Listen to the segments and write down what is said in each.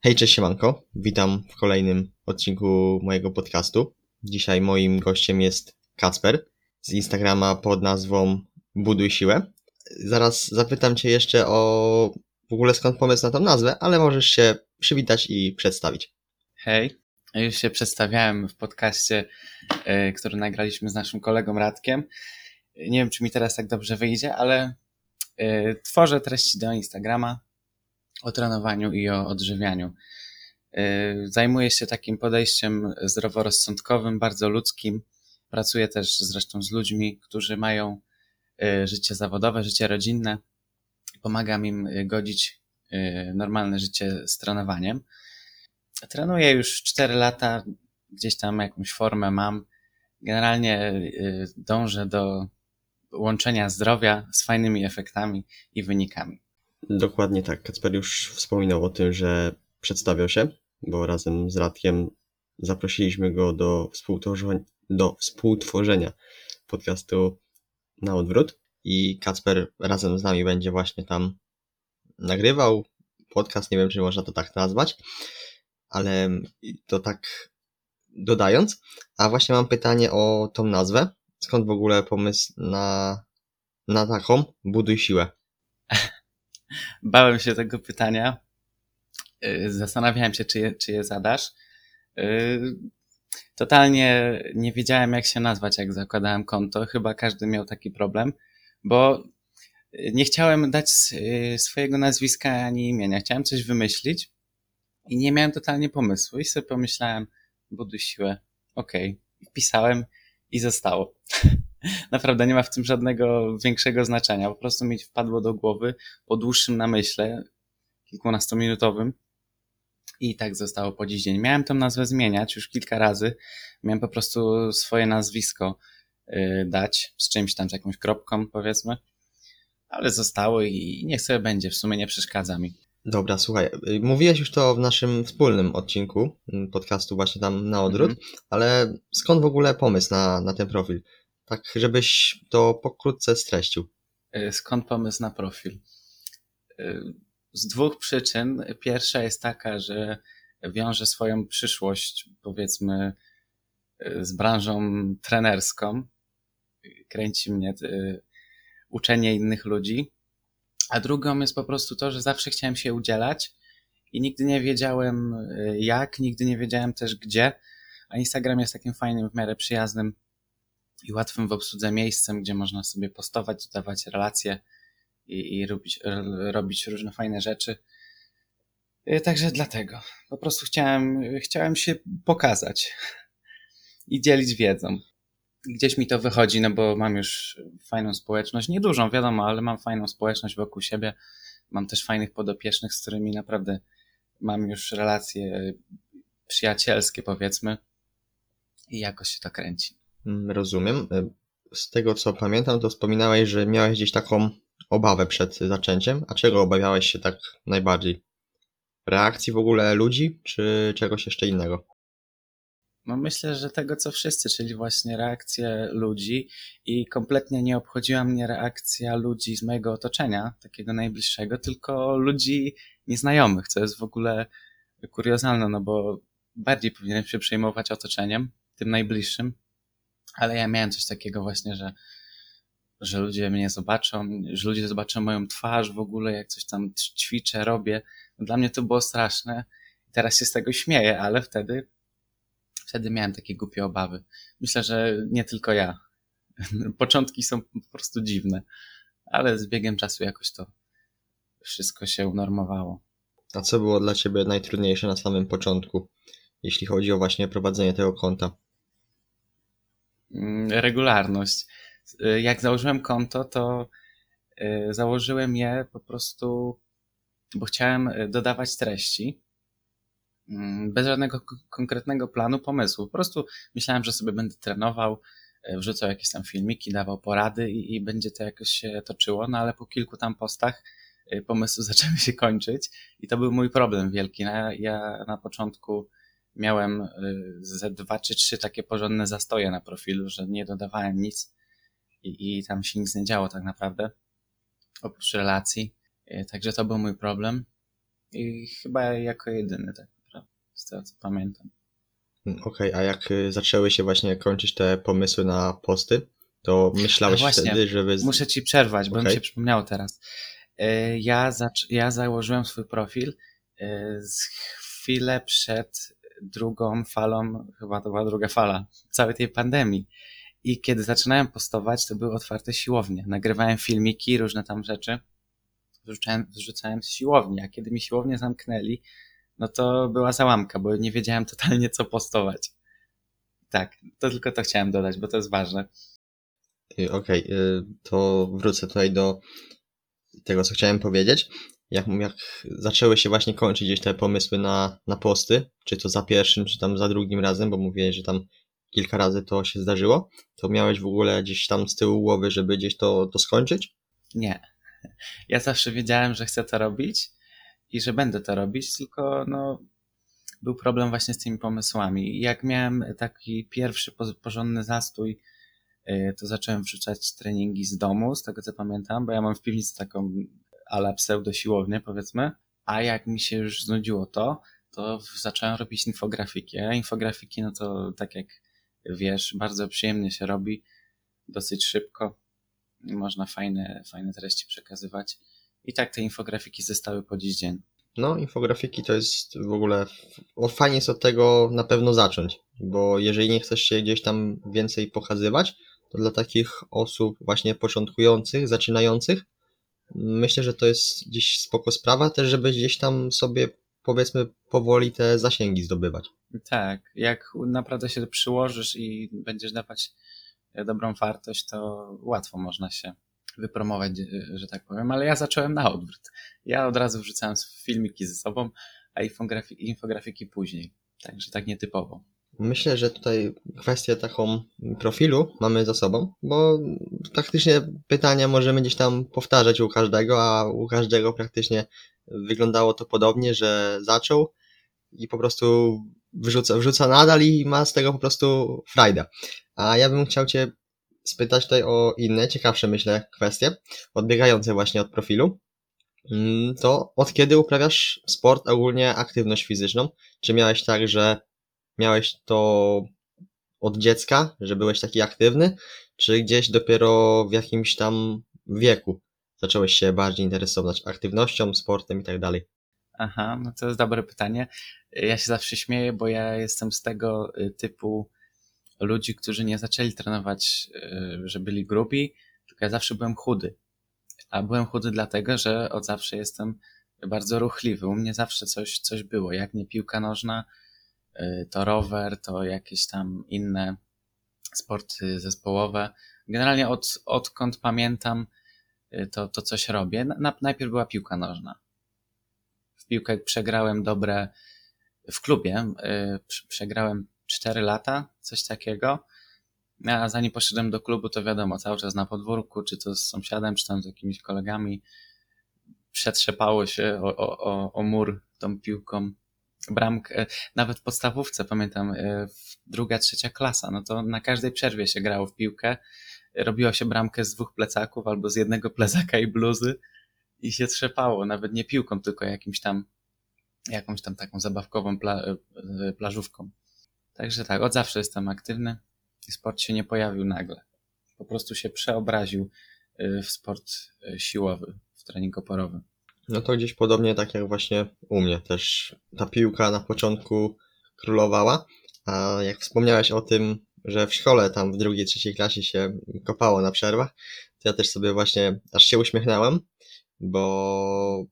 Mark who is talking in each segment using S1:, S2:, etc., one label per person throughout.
S1: Hej, cześć siemanko. Witam w kolejnym odcinku mojego podcastu. Dzisiaj moim gościem jest Kacper z Instagrama pod nazwą Buduj Siłę. Zaraz zapytam Cię jeszcze o w ogóle skąd pomysł na tą nazwę, ale możesz się przywitać i przedstawić.
S2: Hej, już się przedstawiałem w podcaście, y, który nagraliśmy z naszym kolegą Radkiem. Nie wiem, czy mi teraz tak dobrze wyjdzie, ale y, tworzę treści do Instagrama o trenowaniu i o odżywianiu. Y, zajmuję się takim podejściem zdroworozsądkowym, bardzo ludzkim. Pracuję też zresztą z ludźmi, którzy mają życie zawodowe, życie rodzinne. Pomagam im godzić normalne życie z trenowaniem. Trenuję już 4 lata, gdzieś tam jakąś formę mam. Generalnie dążę do łączenia zdrowia z fajnymi efektami i wynikami.
S1: Dokładnie tak. Kacper już wspominał o tym, że przedstawiał się, bo razem z Radkiem zaprosiliśmy go do współtworzenia, do współtworzenia podcastu na odwrót i Kacper razem z nami będzie właśnie tam nagrywał podcast, nie wiem czy można to tak nazwać, ale to tak dodając. A właśnie mam pytanie o tą nazwę. Skąd w ogóle pomysł na, na taką buduj siłę?
S2: Bałem się tego pytania. Y, zastanawiałem się, czy je, czy je zadasz. Y, totalnie nie wiedziałem, jak się nazwać, jak zakładałem konto. Chyba każdy miał taki problem, bo nie chciałem dać y, swojego nazwiska ani imienia. Chciałem coś wymyślić i nie miałem totalnie pomysłu. I sobie pomyślałem, buduj siłę. Okej. Okay. Pisałem i zostało. Naprawdę nie ma w tym żadnego większego znaczenia. Po prostu mi wpadło do głowy po dłuższym namyśle, kilkunastominutowym. I tak zostało po dziś dzień. Miałem tę nazwę zmieniać już kilka razy. Miałem po prostu swoje nazwisko yy, dać z czymś tam, z jakąś kropką powiedzmy. Ale zostało i niech sobie będzie. W sumie nie przeszkadza mi.
S1: Dobra, słuchaj, y, mówiłeś już to w naszym wspólnym odcinku mm, podcastu właśnie tam na odwrót, mm -hmm. ale skąd w ogóle pomysł na, na ten profil? Tak, żebyś to pokrótce streścił.
S2: Y, skąd pomysł na profil? Y, z dwóch przyczyn. Pierwsza jest taka, że wiążę swoją przyszłość, powiedzmy, z branżą trenerską. Kręci mnie uczenie innych ludzi a drugą jest po prostu to, że zawsze chciałem się udzielać i nigdy nie wiedziałem jak, nigdy nie wiedziałem też gdzie. A Instagram jest takim fajnym, w miarę przyjaznym i łatwym w obsłudze miejscem, gdzie można sobie postować, dodawać relacje i, i robić, robić różne fajne rzeczy. Y, także dlatego. Po prostu chciałem, chciałem się pokazać i dzielić wiedzą gdzieś mi to wychodzi, no bo mam już fajną społeczność, niedużą wiadomo, ale mam fajną społeczność wokół siebie. Mam też fajnych podopiecznych, z którymi naprawdę mam już relacje przyjacielskie, powiedzmy, i jakoś się to kręci.
S1: Mm, rozumiem. Z tego co pamiętam, to wspominałeś, że miałeś gdzieś taką obawę przed zaczęciem. A czego obawiałeś się tak najbardziej? Reakcji w ogóle ludzi, czy czegoś jeszcze innego?
S2: No myślę, że tego co wszyscy, czyli właśnie reakcje ludzi i kompletnie nie obchodziła mnie reakcja ludzi z mojego otoczenia, takiego najbliższego, tylko ludzi nieznajomych, co jest w ogóle kuriozalne, no bo bardziej powinienem się przejmować otoczeniem, tym najbliższym, ale ja miałem coś takiego właśnie, że, że ludzie mnie zobaczą, że ludzie zobaczą moją twarz w ogóle, jak coś tam ćwiczę, robię. Dla mnie to było straszne. Teraz się z tego śmieję, ale wtedy Wtedy miałem takie głupie obawy. Myślę, że nie tylko ja. Początki są po prostu dziwne, ale z biegiem czasu jakoś to wszystko się unormowało.
S1: A co było dla Ciebie najtrudniejsze na samym początku, jeśli chodzi o właśnie prowadzenie tego konta?
S2: Mm, regularność. Jak założyłem konto, to y, założyłem je po prostu, bo chciałem y, dodawać treści Mm, bez żadnego konkretnego planu, pomysłu. Po prostu myślałem, że sobie będę trenował, wrzucał jakieś tam filmiki, dawał porady i, i będzie to jakoś się toczyło, no ale po kilku tam postach pomysły zaczęły się kończyć i to był mój problem wielki. Ja, ja na początku miałem e, ze dwa czy trzy takie porządne zastoje na profilu, że nie dodawałem nic i, i tam się nic nie działo tak naprawdę, oprócz relacji. Także to był mój problem. I chyba jako jedyny tak naprawdę, z tego co pamiętam.
S1: Mm, Okej, a jak y, zaczęły się właśnie kończyć te pomysły na posty, to myślałeś
S2: właśnie,
S1: wtedy, żeby...
S2: Muszę ci przerwać, bo mi się przypomniało teraz. Ja, ja założyłem swój profil z chwilę przed drugą falą, chyba to była druga fala, całej tej pandemii. I kiedy zaczynałem postować, to były otwarte siłownie. Nagrywałem filmiki, różne tam rzeczy. Wrzucałem, wrzucałem z siłowni, a kiedy mi siłownie zamknęli, no to była załamka, bo nie wiedziałem totalnie co postować. Tak, to tylko to chciałem dodać, bo to jest ważne.
S1: Y, Okej, y, to wrócę tutaj do tego, co chciałem powiedzieć. Jak, jak zaczęły się właśnie kończyć gdzieś te pomysły na, na posty, czy to za pierwszym, czy tam za drugim razem, bo mówiłeś, że tam kilka razy to się zdarzyło, to miałeś w ogóle gdzieś tam z tyłu głowy, żeby gdzieś to, to skończyć?
S2: Nie. Ja zawsze wiedziałem, że chcę to robić i że będę to robić, tylko no, był problem właśnie z tymi pomysłami. Jak miałem taki pierwszy po- porządny zastój, y, to zacząłem wrzucać treningi z domu, z tego co pamiętam, bo ja mam w piwnicy taką ala pseudosiłownię, powiedzmy. A jak mi się już znudziło to, to zacząłem robić infografiki. A infografiki, no to tak jak wiesz, bardzo przyjemnie się robi, dosyć szybko można fajne, fajne treści przekazywać. I tak te infografiki zostały po dziś dzień.
S1: No, infografiki to jest w ogóle. O, fajnie jest od tego na pewno zacząć, bo jeżeli nie chcesz się gdzieś tam więcej pokazywać, to dla takich osób właśnie początkujących, zaczynających, myślę, że to jest gdzieś spoko sprawa, też żeby gdzieś tam sobie powiedzmy powoli te zasięgi zdobywać.
S2: Tak, jak naprawdę się przyłożysz i będziesz dawać dobrą wartość, to łatwo można się wypromować, że tak powiem, ale ja zacząłem na odwrót. Ja od razu wrzucałem filmiki ze sobą, a infografiki, infografiki później. Także tak nietypowo.
S1: Myślę, że tutaj kwestię taką profilu mamy za sobą, bo praktycznie pytania możemy gdzieś tam powtarzać u każdego, a u każdego praktycznie wyglądało to podobnie, że zaczął i po prostu wrzuca, wrzuca nadal i ma z tego po prostu frajdę. A ja bym chciał Cię spytać tutaj o inne, ciekawsze myślę kwestie, odbiegające właśnie od profilu. Mm, To od kiedy uprawiasz sport, ogólnie aktywność fizyczną? Czy miałeś tak, że miałeś to od dziecka, że byłeś taki aktywny, czy gdzieś dopiero w jakimś tam wieku zacząłeś się bardziej interesować aktywnością, sportem i tak dalej?
S2: Aha, no to jest dobre pytanie. Ja się zawsze śmieję, bo ja jestem z tego y, typu ludzi, którzy nie zaczęli trenować, y, że byli grubi, tylko ja zawsze byłem chudy. A byłem chudy dlatego, że od zawsze jestem bardzo ruchliwy. U mnie zawsze coś, coś było. Jak nie piłka nożna, to rower, to jakieś tam inne sporty zespołowe. Generalnie od, odkąd pamiętam, y, to, to coś robię. Na, najpierw była piłka nożna. W piłkę przegrałem dobre w klubie. y, prze- Przegrałem 4 lata, coś takiego. A zanim poszedłem do klubu, to wiadomo, cały czas na podwórku, czy to z sąsiadem, czy tam z jakimiś kolegami, przetrzepało się o, o, o, o mur tą piłką. Bramkę, nawet w podstawówce, pamiętam, w druga, trzecia klasa, no to na każdej przerwie się grało w piłkę. Robiło się bramkę z dwóch plecaków albo z jednego plecaka i bluzy i się trzepało, nawet nie piłką, tylko jakimś tam, jakąś tam taką zabawkową pla, y, plażówką. Także tak, od zawsze jestem aktywny i sport się nie pojawił nagle. Po prostu się przeobraził w sport siłowy, w trening oporowy.
S1: No to gdzieś podobnie tak jak właśnie u mnie też ta piłka na początku królowała, a jak wspomniałeś o tym, że w szkole tam w drugiej, trzeciej klasie się kopało na przerwach, to ja też sobie właśnie aż się uśmiechnąłem, bo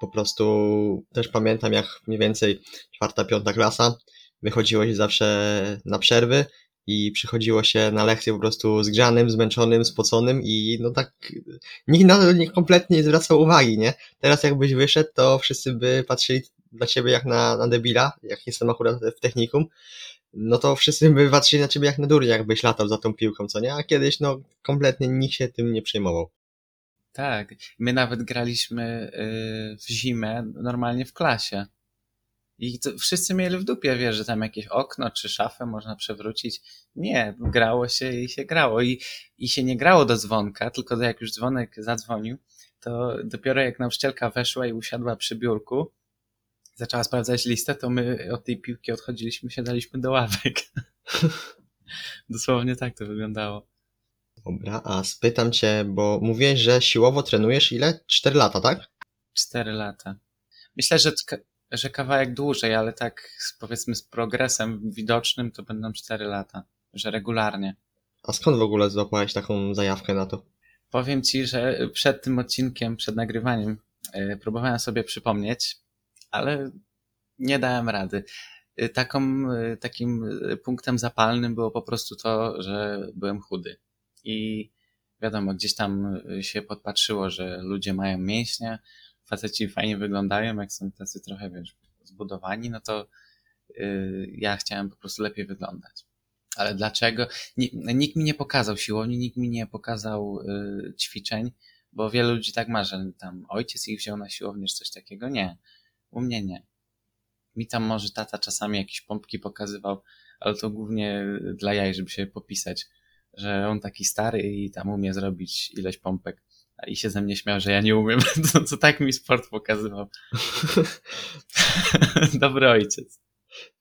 S1: po prostu też pamiętam jak mniej więcej czwarta, piąta klasa wychodziło się zawsze na przerwy i przychodziło się na lekcję po prostu zgrzanym, zmęczonym, spoconym i no tak nikt na to nie, kompletnie nie zwracał uwagi, nie? Teraz jakbyś wyszedł, to wszyscy by patrzyli na ciebie jak na, na debila, jak jestem akurat w technikum, no to wszyscy by patrzyli na ciebie jak na durnia, jakbyś latał za tą piłką, co nie? A kiedyś no kompletnie nikt się tym nie przejmował.
S2: Tak, my nawet graliśmy y, w zimę normalnie w klasie. I to wszyscy mieli w dupie, wiesz, że tam jakieś okno czy szafę można przewrócić. Nie, grało się i się grało. I, i się nie grało do dzwonka, tylko jak już dzwonek zadzwonił, to dopiero jak nauczycielka weszła i usiadła przy biurku, zaczęła sprawdzać listę, to my od tej piłki odchodziliśmy, siadaliśmy do ławek. Dosłownie tak to wyglądało.
S1: Dobra, a spytam cię, bo mówiłeś, że siłowo trenujesz ile? 4 lata, tak?
S2: Cztery lata. Myślę, że, że kawałek dłużej, ale tak powiedzmy z progresem widocznym to będą cztery lata, że regularnie.
S1: A skąd w ogóle złapałeś taką zajawkę na to?
S2: Powiem ci, że przed tym odcinkiem, przed nagrywaniem, yy, próbowałem sobie przypomnieć, ale nie dałem rady. Yy, Taką, yy, takim punktem zapalnym było po prostu to, że byłem chudy. I wiadomo, gdzieś tam się podpatrzyło, że ludzie mają mięśnie, faceci fajnie wyglądają, jak są tacy trochę, wiesz, zbudowani, no to yy, ja chciałem po prostu lepiej wyglądać. Ale dlaczego? Ni- Nikt mi nie pokazał siłowni, nikt mi nie pokazał y, ćwiczeń, bo wielu ludzi tak ma, że tam ojciec ich wziął na siłownię czy coś takiego. Nie, u mnie nie. Mi tam może tata czasami jakieś pompki pokazywał, ale to głównie dla jaj, żeby się popisać, że on taki stary i tam umie zrobić ileś pompek. I się ze mnie śmiał, że ja nie umiem. To, to tak mi sport pokazywał. Dobry ojciec.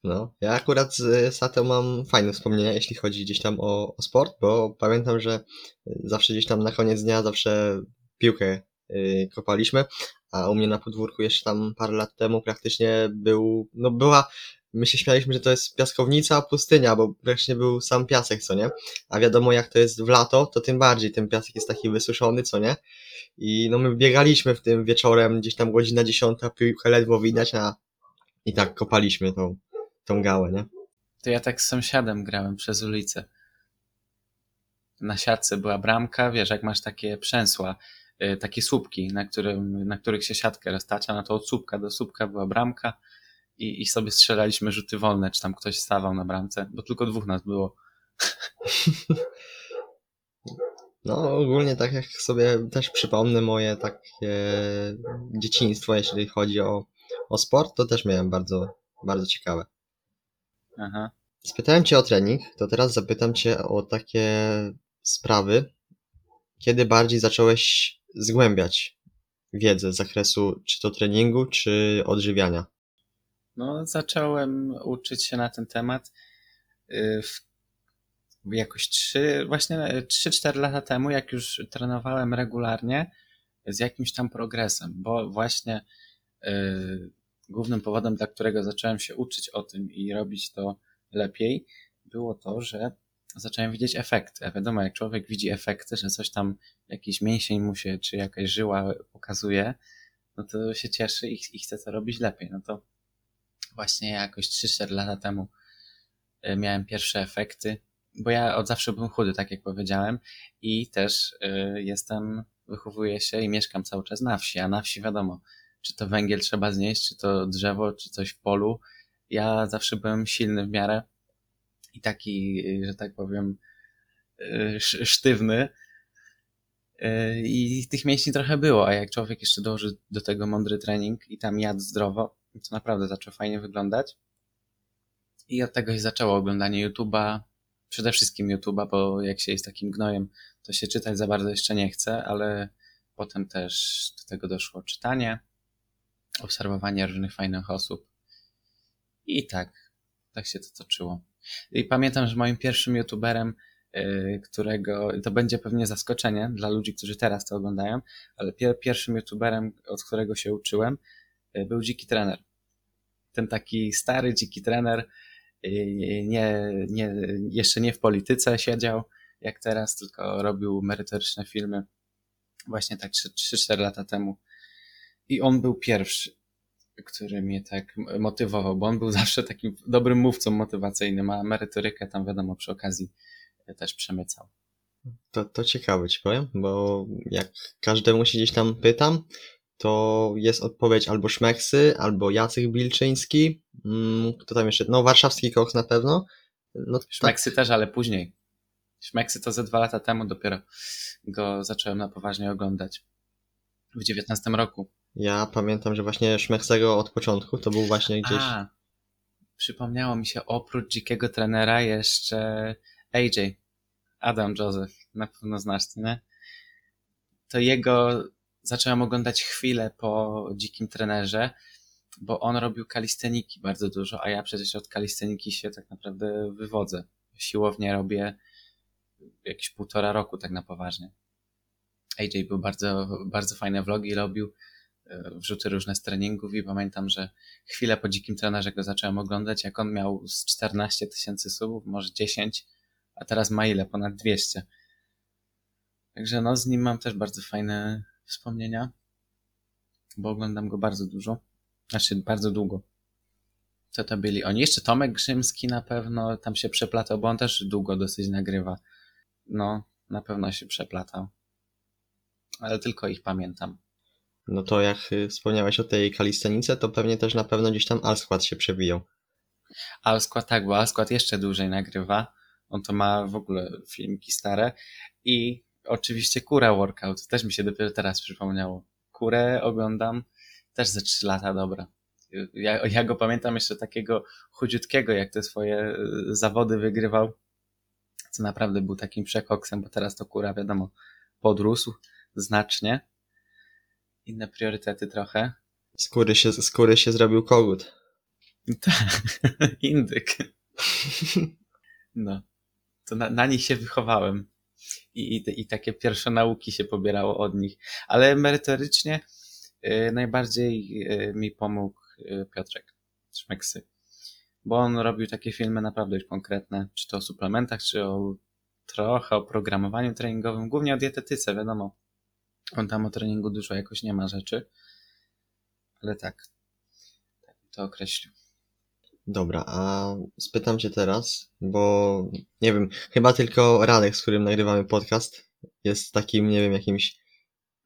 S1: No, ja akurat z Sato mam fajne wspomnienia, jeśli chodzi gdzieś tam o, o sport, bo pamiętam, że zawsze gdzieś tam na koniec dnia zawsze piłkę y, kopaliśmy, a u mnie na podwórku jeszcze tam parę lat temu praktycznie był, no była, my się śmialiśmy, że to jest piaskownica, pustynia, bo praktycznie był sam piasek, co nie? A wiadomo jak to jest w lato, to tym bardziej ten piasek jest taki wysuszony, co nie? I no my biegaliśmy w tym wieczorem, gdzieś tam godzina dziesiąta, piłkę ledwo widać, a i tak kopaliśmy tą, tą gałę, nie?
S2: To ja tak z sąsiadem grałem przez ulicę. Na siatce była bramka, wiesz, jak masz takie przęsła, y, takie słupki, na, którym, na których się siatkę roztacza, no to od słupka do słupka była bramka i, i sobie strzelaliśmy rzuty wolne, czy tam ktoś stawał na bramce, bo tylko dwóch nas było.
S1: No, ogólnie tak jak sobie też przypomnę moje takie dzieciństwo, jeśli chodzi o, o sport, to też miałem bardzo, bardzo ciekawe.
S2: Aha.
S1: Spytałem Cię o trening, to teraz zapytam Cię o takie sprawy, kiedy bardziej zacząłeś zgłębiać wiedzę z zakresu czy to treningu, czy odżywiania.
S2: No, zacząłem uczyć się na ten temat y, w, jakoś trzy, właśnie 3-4 lata temu, jak już trenowałem regularnie z jakimś tam progresem, bo właśnie y, głównym powodem, dla którego zacząłem się uczyć o tym i robić to lepiej, było to, że zacząłem widzieć efekty. A wiadomo, jak człowiek widzi efekty, że coś tam, jakiś mięsień mu się, czy jakaś żyła pokazuje, no to się cieszy i, i chce to robić lepiej. No to właśnie jakoś 3-4 lata temu y, miałem pierwsze efekty, bo ja od zawsze byłem chudy, tak jak powiedziałem, i też y, jestem, wychowuję się i mieszkam cały czas na wsi, a na wsi wiadomo, czy to węgiel trzeba znieść, czy to drzewo, czy coś w polu. Ja zawsze byłem silny w miarę i taki, że tak powiem, sz- sztywny. I tych mięśni trochę było, a jak człowiek jeszcze dołoży do tego mądry trening i tam jadł zdrowo, to naprawdę zaczął fajnie wyglądać. I od tego się zaczęło oglądanie YouTube'a, przede wszystkim YouTube'a, bo jak się jest takim gnojem, to się czytać za bardzo jeszcze nie chce, ale potem też do tego doszło czytanie, obserwowanie różnych fajnych osób. I tak, tak się to toczyło. I pamiętam, że moim pierwszym YouTuberem, yy, którego, to będzie pewnie zaskoczenie dla ludzi, którzy teraz to oglądają, ale pier, pierwszym YouTuberem, od którego się uczyłem, yy, był Dziki Trener. Ten taki stary dziki trener, yy, nie, nie, jeszcze nie w polityce siedział, jak teraz, tylko robił merytoryczne filmy właśnie tak 3-4 lata temu. I on był pierwszy, który mnie tak motywował, bo on był zawsze takim dobrym mówcą motywacyjnym, a merytorykę tam wiadomo przy okazji też przemycał.
S1: To, to ciekawe Ci powiem, bo jak każdemu się gdzieś tam pytam, to jest odpowiedź albo Szmeksy, albo Jacek Bilczyński, mm, kto tam jeszcze, no warszawski koks na pewno. No, tak,
S2: Szmeksy też, ale później. Szmeksy to ze dwa lata temu dopiero go zacząłem na poważnie oglądać. W 19 roku.
S1: ja pamiętam, że właśnie Szmeksego od początku to był właśnie gdzieś...
S2: A, przypomniało mi się oprócz dzikiego trenera jeszcze AJ, Adam Joseph, na pewno znasz, nie? To jego zacząłem oglądać chwilę po dzikim trenerze, bo on robił kalisteniki bardzo dużo, a ja przecież od kalisteniki się tak naprawdę wywodzę. Siłownię robię jakieś półtora roku tak na poważnie. AJ był bardzo, bardzo fajne vlogi robił, e, wrzuty różne z treningów i pamiętam, że chwilę po dzikim trenerze go zacząłem oglądać, jak on miał z 14 tysięcy subów, może 10, a teraz ma ile? Ponad 200. Także no, z nim mam też bardzo fajne wspomnienia, bo oglądam go bardzo dużo. Znaczy, bardzo długo. Co to byli oni? Jeszcze Tomek Grzymski na pewno tam się przeplatał, bo on też długo dosyć nagrywa. No, na pewno się przeplatał. Ale tylko ich pamiętam.
S1: No to jak y, wspomniałeś o tej kalistenice, to pewnie też na pewno gdzieś tam Alskład się przewijał.
S2: Alskład tak, bo Alskład jeszcze dłużej nagrywa. On to ma w ogóle filmiki stare. I oczywiście Kura Workout. Też mi się dopiero teraz przypomniało. Kurę oglądam też ze 3 lata, dobra. Ja, ja go pamiętam jeszcze takiego chudziutkiego, jak te swoje y, zawody wygrywał. Co naprawdę był takim przekoksem, bo teraz to Kura, wiadomo, podrósł znacznie. Inne priorytety trochę.
S1: Skóry się, skóry się zrobił kogut.
S2: Tak, indyk. No, to na, na nich się wychowałem. I, i, I takie pierwsze nauki się pobierało od nich. Ale merytorycznie y, najbardziej y, mi pomógł y, Piotrek Szmeksy. Bo on robił takie filmy naprawdę już konkretne, czy to o suplementach, czy o trochę o programowaniu treningowym, głównie o dietetyce, wiadomo. On tam o treningu dużo jakoś nie ma rzeczy. Ale tak. Tak to określił.
S1: Dobra, a spytam cię teraz, bo nie wiem, chyba tylko Radek, z którym nagrywamy podcast, jest takim, nie wiem, jakimś,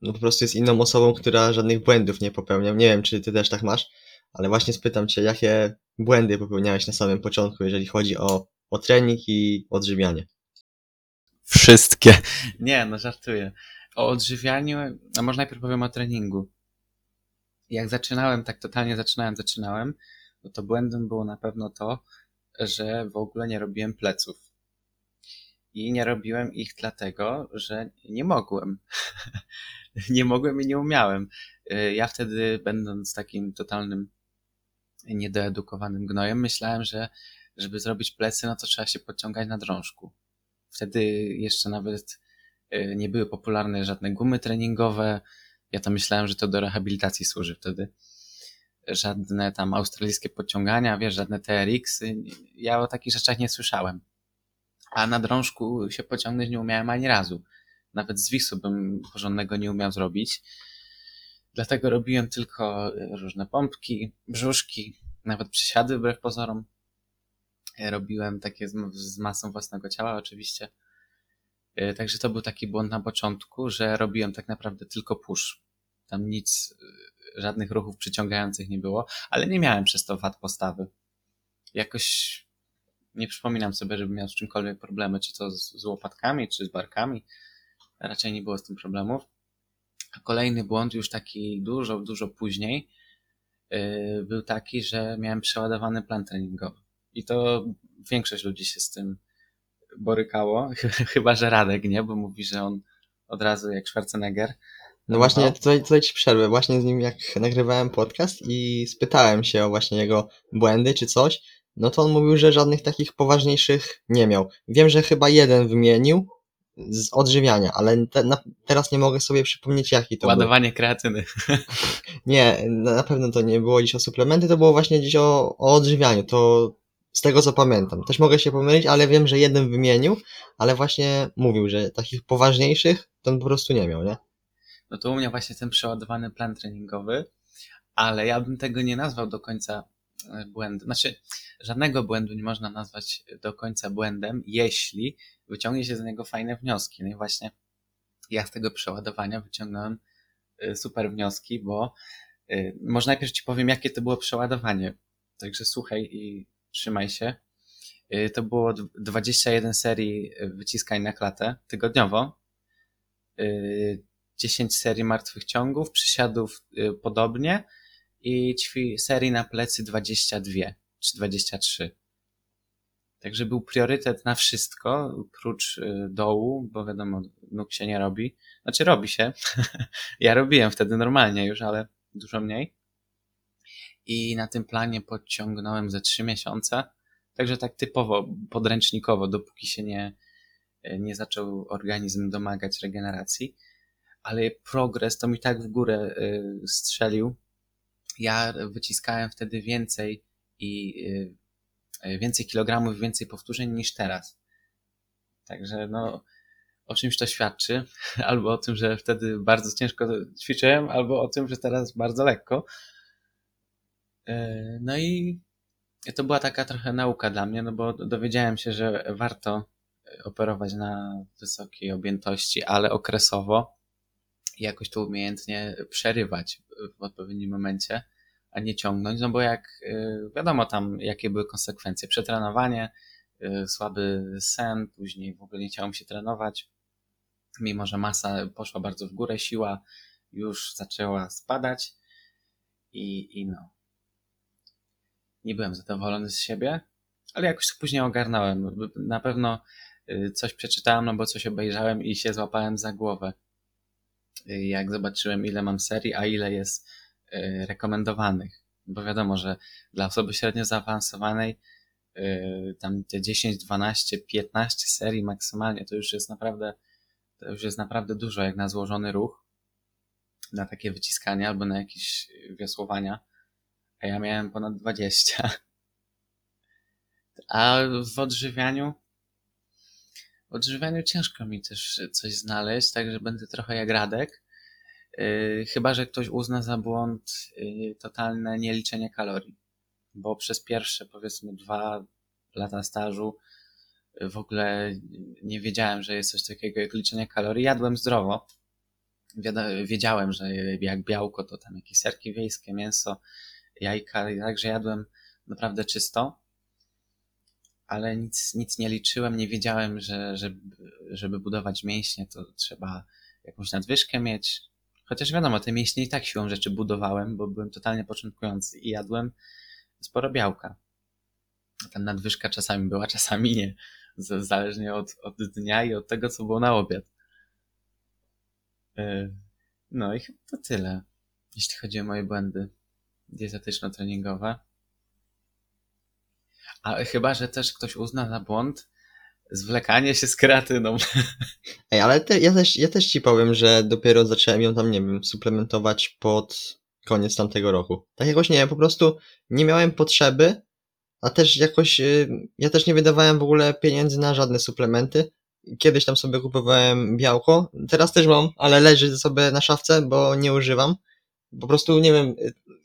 S1: no po prostu jest inną osobą, która żadnych błędów nie popełnia. Nie wiem, czy ty też tak masz, ale właśnie spytam cię, jakie błędy popełniałeś na samym początku, jeżeli chodzi o, o trening i odżywianie.
S2: Wszystkie. Nie, no żartuję. O odżywianiu, a może najpierw powiem o treningu. Jak zaczynałem, tak totalnie zaczynałem, zaczynałem, no to błędem było na pewno to, że w ogóle nie robiłem pleców. I nie robiłem ich dlatego, że nie mogłem. nie mogłem i nie umiałem. Ja wtedy, będąc takim totalnym niedoedukowanym gnojem, myślałem, że żeby zrobić plecy, no to trzeba się podciągać na drążku. Wtedy jeszcze nawet y, nie były popularne żadne gumy treningowe. Ja to myślałem, że to do rehabilitacji służy wtedy. Żadne tam australijskie podciągania, wiesz, żadne TRX. -y. Ja o takich rzeczach nie słyszałem. A na drążku się pociągnąć nie umiałem ani razu. Nawet z wisu bym porządnego nie umiał zrobić. Dlatego robiłem tylko różne pompki, brzuszki, nawet przysiady wbrew pozorom. Robiłem takie z, masą własnego ciała oczywiście. Także to był taki błąd na początku, że robiłem tak naprawdę tylko push. Tam nic, żadnych ruchów przyciągających nie było, ale nie miałem przez to wad postawy. Jakoś nie przypominam sobie, żebym miał z czymkolwiek problemy, czy to z, z łopatkami, czy z barkami. Raczej nie było z tym problemów. A kolejny błąd, już taki dużo, dużo później, yy, był taki, że miałem przeładowany plan treningowy. I to większość ludzi się z tym borykało. Chyba, że Radek, nie? Bo mówi, że on od razu jak Schwarzenegger.
S1: No właśnie, tutaj, tutaj ci przerwę. Właśnie z nim jak nagrywałem podcast i spytałem się o właśnie jego błędy czy coś, no to on mówił, że żadnych takich poważniejszych nie miał. Wiem, że chyba jeden wymienił z odżywiania, ale te, na, teraz nie mogę sobie przypomnieć jaki to
S2: Ładowanie był. kreatyny.
S1: Nie, na pewno to nie było dziś o suplementy, to było właśnie dziś o, o odżywianiu. To z tego co pamiętam. Też mogę się pomylić, ale wiem, że jeden wymienił, ale właśnie mówił, że takich poważniejszych to on po prostu nie miał, nie?
S2: No to u mnie właśnie ten przeładowany plan treningowy, ale ja bym tego nie nazwał do końca błędem. Znaczy, żadnego błędu nie można nazwać do końca błędem, jeśli wyciągnie się z niego fajne wnioski. No i właśnie ja z tego przeładowania wyciągnąłem super wnioski, bo może najpierw Ci powiem, jakie to było przeładowanie. Także słuchaj i trzymaj się. To było 21 serii wyciskań na klatę tygodniowo. 10 serii martwych ciągów, przysiadów podobnie i serii na plecy 22 czy 23. Także był priorytet na wszystko, prócz y, dołu, bo wiadomo, nóg się nie robi. Znaczy robi się. ja robiłem wtedy normalnie już, ale dużo mniej. I na tym planie podciągnąłem ze trzy miesiące. Także tak typowo, podręcznikowo, dopóki się nie, nie zaczął organizm domagać regeneracji. Ale progres to mi tak w górę y, strzelił. Ja wyciskałem wtedy więcej i y, więcej kilogramów, więcej powtórzeń niż teraz. Także no, o czymś to świadczy, albo o tym, że wtedy bardzo ciężko ćwiczyłem, albo o tym, że teraz bardzo lekko. Y, no i to była taka trochę nauka dla mnie, no bo dowiedziałem się, że warto operować na wysokiej objętości, ale okresowo jakoś to umiejętnie przerywać w odpowiednim momencie, a nie ciągnąć, no bo jak wiadomo tam, jakie były konsekwencje. Przetrenowanie, słaby sen, później w ogóle nie chciało mi się trenować, mimo że masa poszła bardzo w górę, siła już zaczęła spadać i, i no. Nie byłem zadowolony z siebie, ale jakoś to później ogarnąłem. Na pewno coś przeczytałem, no bo coś obejrzałem i się złapałem za głowę. Jak zobaczyłem, ile mam serii, a ile jest rekomendowanych. Bo wiadomo, że dla osoby średnio zaawansowanej tam te 10, 12, 15 serii maksymalnie to już jest naprawdę to już jest naprawdę dużo jak na złożony ruch na takie wyciskania albo na jakieś wiosłowania. A ja miałem ponad 20 a w odżywianiu odżywianiu ciężko mi też coś znaleźć, także będę trochę jak Radek. Yy, chyba, że ktoś uzna za błąd yy, totalne nieliczenie kalorii. Bo przez pierwsze, powiedzmy, dwa lata stażu yy, w ogóle nie wiedziałem, że jest coś takiego jak liczenie kalorii. Jadłem zdrowo. Wiedziałem, że jak białko to tam jakieś serki wiejskie, mięso, jajka, także jadłem naprawdę czysto ale nic, nic nie liczyłem, nie wiedziałem, że żeby, żeby budować mięśnie, to trzeba jakąś nadwyżkę mieć. Chociaż wiadomo, te mięśnie i tak siłą rzeczy budowałem, bo byłem totalnie początkujący i jadłem sporo białka. Tam nadwyżka czasami była, czasami nie. Zależnie od, od dnia i od tego, co było na obiad. No i chyba to tyle, jeśli chodzi o moje błędy dietetyczno-treningowe. A chyba, że też ktoś uzna za błąd zwlekanie się z kreatyną.
S1: Ej, ale te, ja, też, ja też ci powiem, że dopiero zacząłem ją tam, nie wiem, suplementować pod koniec tamtego roku. Tak jakoś nie wiem, po prostu nie miałem potrzeby, a też jakoś, ja też nie wydawałem w ogóle pieniędzy na żadne suplementy. Kiedyś tam sobie kupowałem białko, teraz też mam, ale leży sobie na szafce, bo nie używam. Po prostu, nie wiem,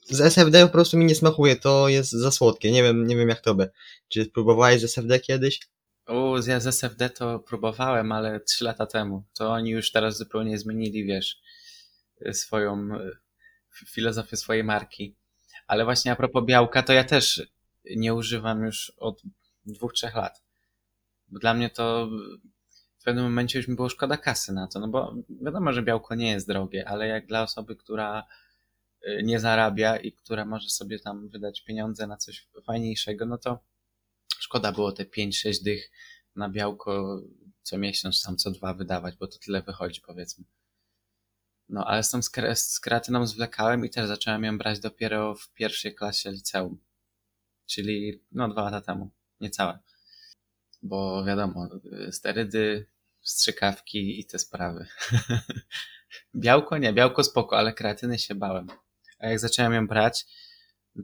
S1: z SFD po prostu mi nie smakuje, to jest za słodkie. Nie wiem, nie wiem jak to by. Czy próbowałeś z SFD kiedyś?
S2: U, ja z SFD to próbowałem, ale trzy lata temu. To oni już teraz zupełnie zmienili, wiesz, swoją filozofię swojej marki. Ale właśnie a propos białka, to ja też nie używam już od dwóch, trzech lat. Bo dla mnie to w pewnym momencie już mi było szkoda kasy na to, no bo wiadomo, że białko nie jest drogie, ale jak dla osoby, która nie zarabia i która może sobie tam wydać pieniądze na coś fajniejszego, no to szkoda było te 5-6 dych na białko co miesiąc, tam co dwa wydawać, bo to tyle wychodzi powiedzmy. No, ale z tą z kreatyną zwlekałem i też zacząłem ją brać dopiero w pierwszej klasie liceum. Czyli no dwa lata temu, niecałe. Bo wiadomo, sterydy, strzykawki i te sprawy. białko nie, białko spoko, ale kreatyny się bałem. A jak zacząłem ją brać,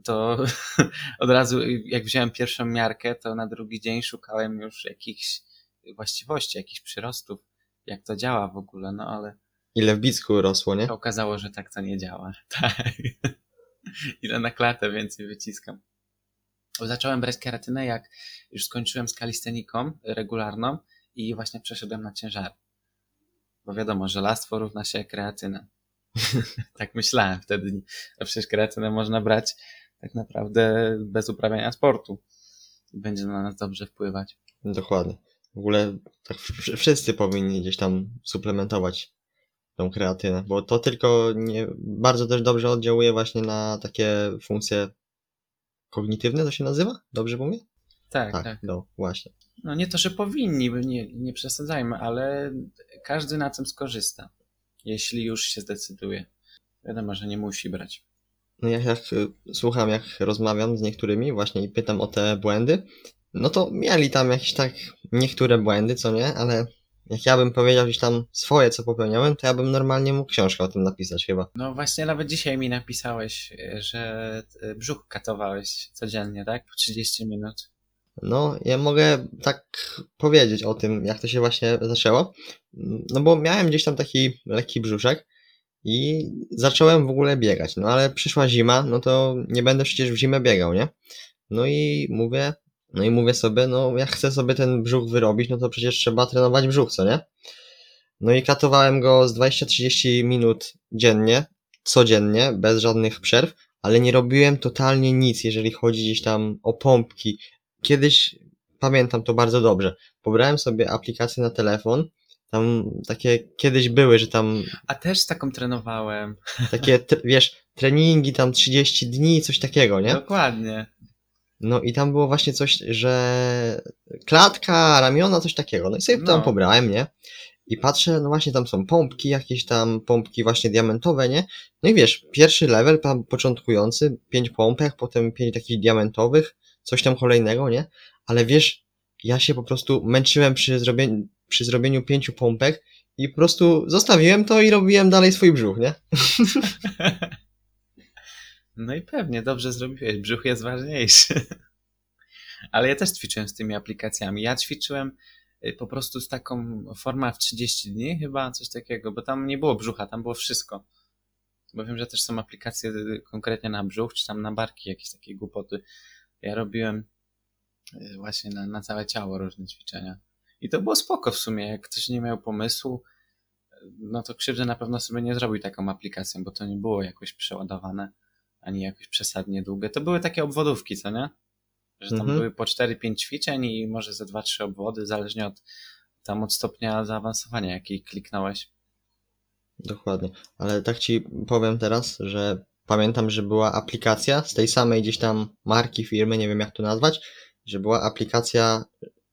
S2: to od razu, jak wziąłem pierwszą miarkę, to na drugi dzień szukałem już jakichś właściwości, jakichś przyrostów, jak to działa w ogóle, no ale.
S1: Ile w bicku rosło, nie?
S2: Okazało, że tak to nie działa. Tak. Ile na klatę więcej wyciskam. Zacząłem brać keratynę, jak już skończyłem z kalisteniką regularną i właśnie przeszedłem na ciężar. Bo wiadomo, żelastwo równa się kreatyna. tak myślałem wtedy. A przecież kreatynę można brać tak naprawdę bez uprawiania sportu. I będzie na nas dobrze wpływać.
S1: Dokładnie. W ogóle tak wszyscy powinni gdzieś tam suplementować tą kreatynę, bo to tylko nie, bardzo też dobrze oddziałuje właśnie na takie funkcje kognitywne, to się nazywa? Dobrze mówię?
S2: Tak,
S1: Tak,
S2: tak.
S1: no właśnie.
S2: No nie to, że powinni, bo nie, nie przesadzajmy, ale każdy na tym skorzysta, jeśli już się zdecyduje. Wiadomo, że nie musi brać.
S1: No jak, jak y, słucham, jak rozmawiam z niektórymi właśnie i pytam o te błędy, no to mieli tam jakieś tak niektóre błędy, co nie, ale jak ja bym powiedział gdzieś tam swoje, co popełniałem, to ja bym normalnie mógł książkę o tym napisać chyba.
S2: No właśnie nawet dzisiaj mi napisałeś, e, że e, brzuch katowałeś codziennie, tak? Po 30 minut.
S1: No, ja mogę tak powiedzieć o tym, jak to się właśnie zaczęło. No bo miałem gdzieś tam taki lekki brzuszek i zacząłem w ogóle biegać. No ale przyszła zima, no to nie będę przecież w zimę biegał, nie? No i mówię, no i mówię sobie, no jak chcę sobie ten brzuch wyrobić, no to przecież trzeba trenować brzuch, co nie? No i katowałem go z 20-30 minut dziennie, codziennie, bez żadnych przerw, ale nie robiłem totalnie nic, jeżeli chodzi gdzieś tam o pompki, kiedyś pamiętam to bardzo dobrze. Pobrałem sobie aplikację na telefon. Tam takie kiedyś były, że tam
S2: A też taką trenowałem.
S1: takie, wiesz, treningi tam 30 dni, coś takiego, nie?
S2: Dokładnie.
S1: No i tam było właśnie coś, że klatka, ramiona, coś takiego. No i sobie tam
S2: No.
S1: pobrałem, nie? I patrzę, no właśnie tam są pompki, jakieś tam pompki właśnie diamentowe, nie? No i wiesz, pierwszy level, tam początkujący, pięć pompek, potem pięć takich diamentowych, coś tam kolejnego, nie? Ale wiesz, ja się po prostu męczyłem przy zrobieniu, przy zrobieniu pięciu pompek i po prostu zostawiłem to i robiłem dalej swój brzuch, nie?
S2: No i pewnie, dobrze zrobiłeś. Brzuch jest ważniejszy. Ale ja też ćwiczyłem z tymi aplikacjami. Ja ćwiczyłem y, po prostu z taką formą w 30 dni, chyba coś takiego, bo tam nie było brzucha, tam było wszystko. Bo wiem, że też są aplikacje y, konkretnie na brzuch, czy tam na barki, jakieś takie głupoty. Ja robiłem y, właśnie na, na całe ciało różne ćwiczenia. I to było spoko w sumie. Jak ktoś nie miał pomysłu, no to krzywdy na pewno sobie nie zrobił taką aplikacją, bo to nie było jakoś przeładowane ani jakoś przesadnie długie. To były takie obwodówki, co nie? Że tam
S1: Mhm.
S2: były po 4-5 ćwiczeń i może ze 2-3 obwody, zależnie od tam od stopnia zaawansowania, jaki kliknąłeś.
S1: Dokładnie. Ale tak ci powiem teraz, że pamiętam, że była aplikacja z tej samej gdzieś tam marki, firmy, nie wiem jak to nazwać, że była aplikacja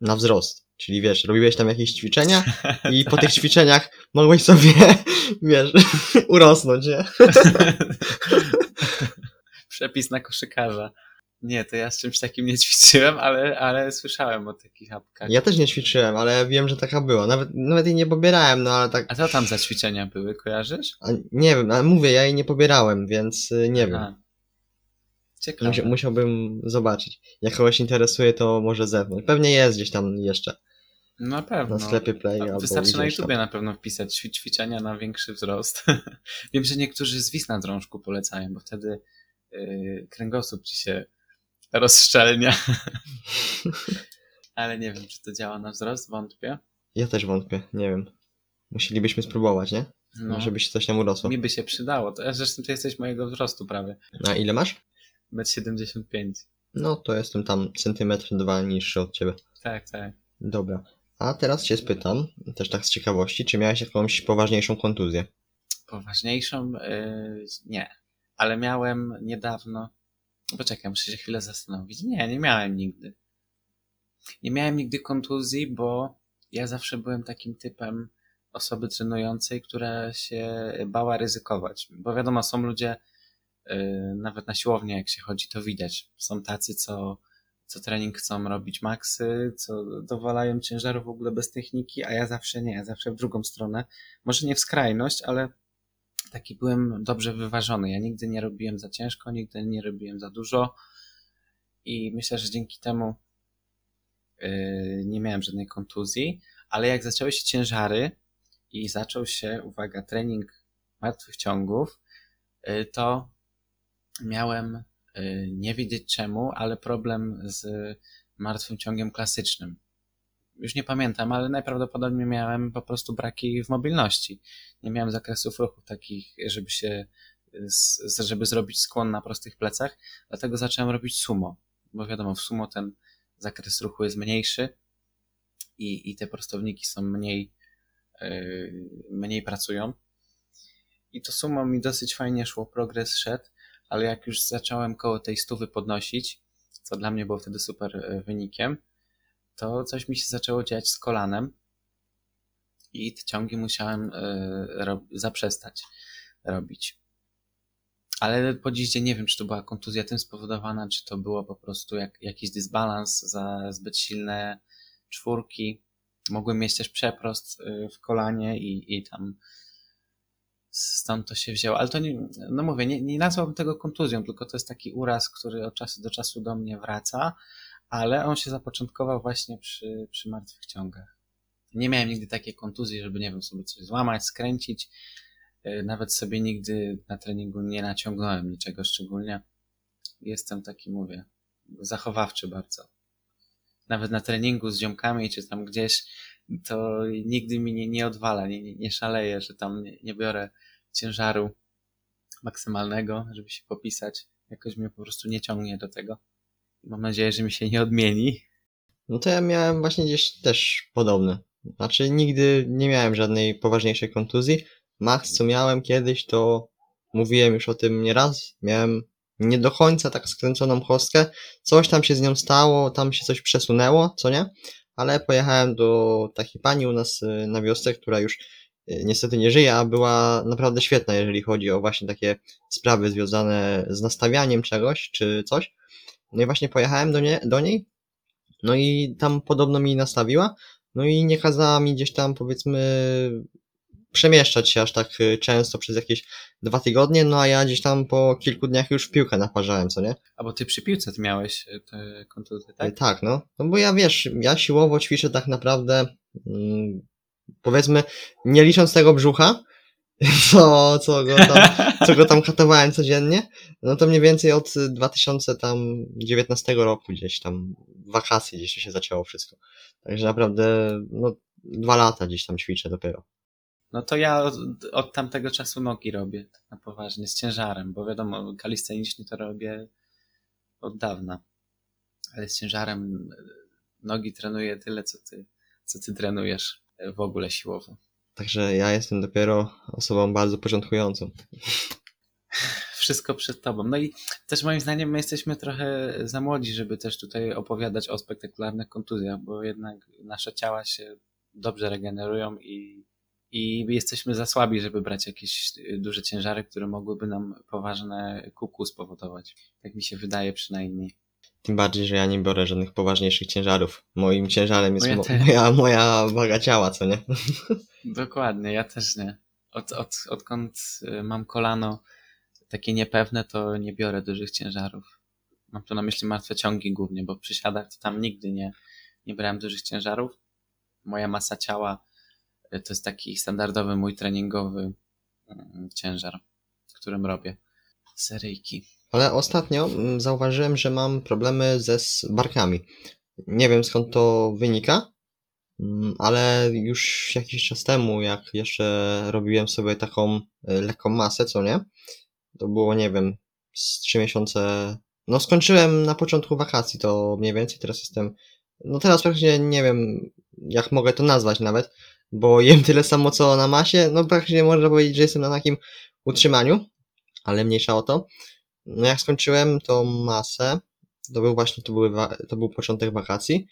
S1: na wzrost. Czyli wiesz, robiłeś tam jakieś ćwiczenia i po tych ćwiczeniach mogłeś sobie, wiesz, urosnąć, nie?
S2: Przepis na koszykarza. Nie, to ja z czymś takim nie ćwiczyłem, ale, ale słyszałem o takich apkach.
S1: Ja też nie ćwiczyłem, ale wiem, że taka była. Nawet, nawet jej nie pobierałem, no ale tak,
S2: A co tam za ćwiczenia były, kojarzysz?
S1: a nie wiem, ale mówię, ja jej nie pobierałem, więc y, nie wiem.
S2: A. Ciekawe.
S1: Musia, musiałbym zobaczyć. Jak kogoś interesuje, to może zewnątrz. Pewnie jest gdzieś tam jeszcze
S2: Na pewno.
S1: na sklepie Play albo
S2: Wystarczy na
S1: gdzieś tam.
S2: YouTubie na pewno wpisać ćwi- ćwiczenia na większy wzrost. Wiem, że niektórzy zwis na drążku polecają, bo wtedy yy, kręgosłup ci się rozszczelnia. Ale nie wiem, czy to działa na wzrost, wątpię.
S1: Ja też wątpię, nie wiem. Musielibyśmy spróbować, nie?
S2: No,
S1: Może by się coś tam urosło.
S2: mi by się przydało. To, zresztą ty jesteś mojego wzrostu prawie.
S1: A ile masz?
S2: 1,75 m.
S1: No to jestem tam centymetr dwa niższy od ciebie.
S2: Tak, tak.
S1: Dobra. A teraz cię spytam, też tak z ciekawości, czy miałeś jakąś poważniejszą kontuzję?
S2: Poważniejszą? Yy, nie. Ale miałem niedawno. Poczekaj, muszę się chwilę zastanowić. Nie, nie miałem nigdy. Nie miałem nigdy kontuzji, bo ja zawsze byłem takim typem osoby trenującej, która się bała ryzykować. Bo wiadomo, są ludzie, yy, nawet na siłownię, jak się chodzi, to widać. Są tacy, co, co trening chcą robić maksy, co dowalają ciężaru w ogóle bez techniki, a ja zawsze nie, ja zawsze w drugą stronę. Może nie w skrajność, ale taki byłem dobrze wyważony. Ja nigdy nie robiłem za ciężko, nigdy nie robiłem za dużo i myślę, że dzięki temu yy, nie miałem żadnej kontuzji, ale jak zaczęły się ciężary i zaczął się, uwaga, trening martwych ciągów, yy, to miałem yy, nie wiedzieć czemu, ale problem z martwym ciągiem klasycznym. Już nie pamiętam, ale najprawdopodobniej miałem po prostu braki w mobilności nie miałem zakresów ruchu takich, żeby się, żeby zrobić skłon na prostych plecach, dlatego zacząłem robić sumo, bo wiadomo, w sumo ten zakres ruchu jest mniejszy i, i te prostowniki są mniej, yy, mniej pracują. I to sumo mi dosyć fajnie szło, progres szedł, ale jak już zacząłem koło tej stówy podnosić, co dla mnie było wtedy super e, wynikiem, to coś mi się zaczęło dziać z kolanem i te ciągi musiałem e, zaprzestać robić. Ale po dziś dzień nie wiem, czy to była kontuzja tym spowodowana, czy to było po prostu jak, jakiś dysbalans za zbyt silne czwórki. Mogłem mieć też przeprost y, w kolanie i, i tam stąd to się wzięło. Ale to nie, no mówię, nie, nie nazwałbym tego kontuzją, tylko to jest taki uraz, który od czasu do czasu do mnie wraca, ale on się zapoczątkował właśnie przy, przy martwych ciągach. Nie miałem nigdy takiej kontuzji, żeby, nie wiem, sobie coś złamać, skręcić. Y, Nawet sobie nigdy na treningu nie naciągnąłem niczego szczególnie. Jestem taki, mówię, zachowawczy bardzo. Nawet na treningu z ziomkami, czy tam gdzieś, to nigdy mi nie, nie odwala, nie, nie, nie że tam nie, nie biorę ciężaru maksymalnego, żeby się popisać. Jakoś mnie po prostu nie ciągnie do tego. Mam nadzieję, że mi się nie odmieni.
S1: No to ja miałem właśnie gdzieś też podobne. Znaczy nigdy nie miałem żadnej poważniejszej kontuzji. Max, co miałem kiedyś, to mówiłem już o tym nieraz. Miałem nie do końca tak skręconą kostkę. Coś tam się z nią stało, tam się coś przesunęło, co nie? Ale pojechałem do takiej pani u nas y, na wiosce, która już y, niestety nie żyje, a była naprawdę świetna, jeżeli chodzi o właśnie takie sprawy związane z nastawianiem czegoś czy coś. No i właśnie pojechałem do, nie, do niej, no i tam podobno mi nastawiła, no i nie kazała mi gdzieś tam powiedzmy przemieszczać się aż tak y, często przez jakieś dwa tygodnie, no a ja gdzieś tam po kilku dniach już w piłkę naparzałem, co nie?
S2: A bo ty przy piłce ty miałeś y, te kontuzje, tak?
S1: Tak, no. No bo ja wiesz, ja siłowo ćwiczę tak naprawdę, mm, powiedzmy, nie licząc tego brzucha, co, co, go tam, co go tam katowałem codziennie, no to mniej więcej od 2019 roku gdzieś tam, wakacje gdzieś się zaczęło wszystko. Także naprawdę, no, dwa lata gdzieś tam ćwiczę dopiero.
S2: No to ja od, od tamtego czasu nogi robię, tak na poważnie, z ciężarem, bo wiadomo, kalistenicznie to robię od dawna. Ale z ciężarem y, nogi trenuję tyle, co ty, co ty trenujesz y, w ogóle siłowo.
S1: Także ja jestem dopiero osobą bardzo początkującą.
S2: Wszystko przed tobą. No i też moim zdaniem my jesteśmy trochę za młodzi, żeby też tutaj opowiadać o spektakularnych kontuzjach, bo jednak nasze ciała się dobrze regenerują i, i jesteśmy za słabi, żeby brać jakieś duże ciężary, które mogłyby nam poważne kuku spowodować. Tak mi się wydaje przynajmniej.
S1: Tym bardziej, że ja nie biorę żadnych poważniejszych ciężarów. Moim ciężarem jest
S2: No ja
S1: mo- moja, moja waga ciała, co nie?
S2: Dokładnie, ja też nie. Od, od, odkąd y, mam kolano takie niepewne, to nie biorę dużych ciężarów. Mam tu na myśli martwe ciągi głównie, bo w przysiadach to tam nigdy nie, nie brałem dużych ciężarów. Moja masa ciała y, to jest taki standardowy mój treningowy mm, ciężar, którym robię seryjki.
S1: Ale ostatnio mm, zauważyłem, że mam problemy ze barkami. Nie wiem skąd to wynika, mm, ale już jakiś czas temu, jak jeszcze robiłem sobie taką y, lekką masę, co nie? To było, nie wiem, z trzy miesiące. No, skończyłem na początku wakacji, to mniej więcej teraz jestem. No, teraz praktycznie nie wiem, jak mogę to nazwać nawet, bo jem tyle samo co na masie. No, praktycznie można powiedzieć, że jestem na takim utrzymaniu, ale mniejsza o to. No jak skończyłem tą masę, to był właśnie, to, były, to był początek wakacji,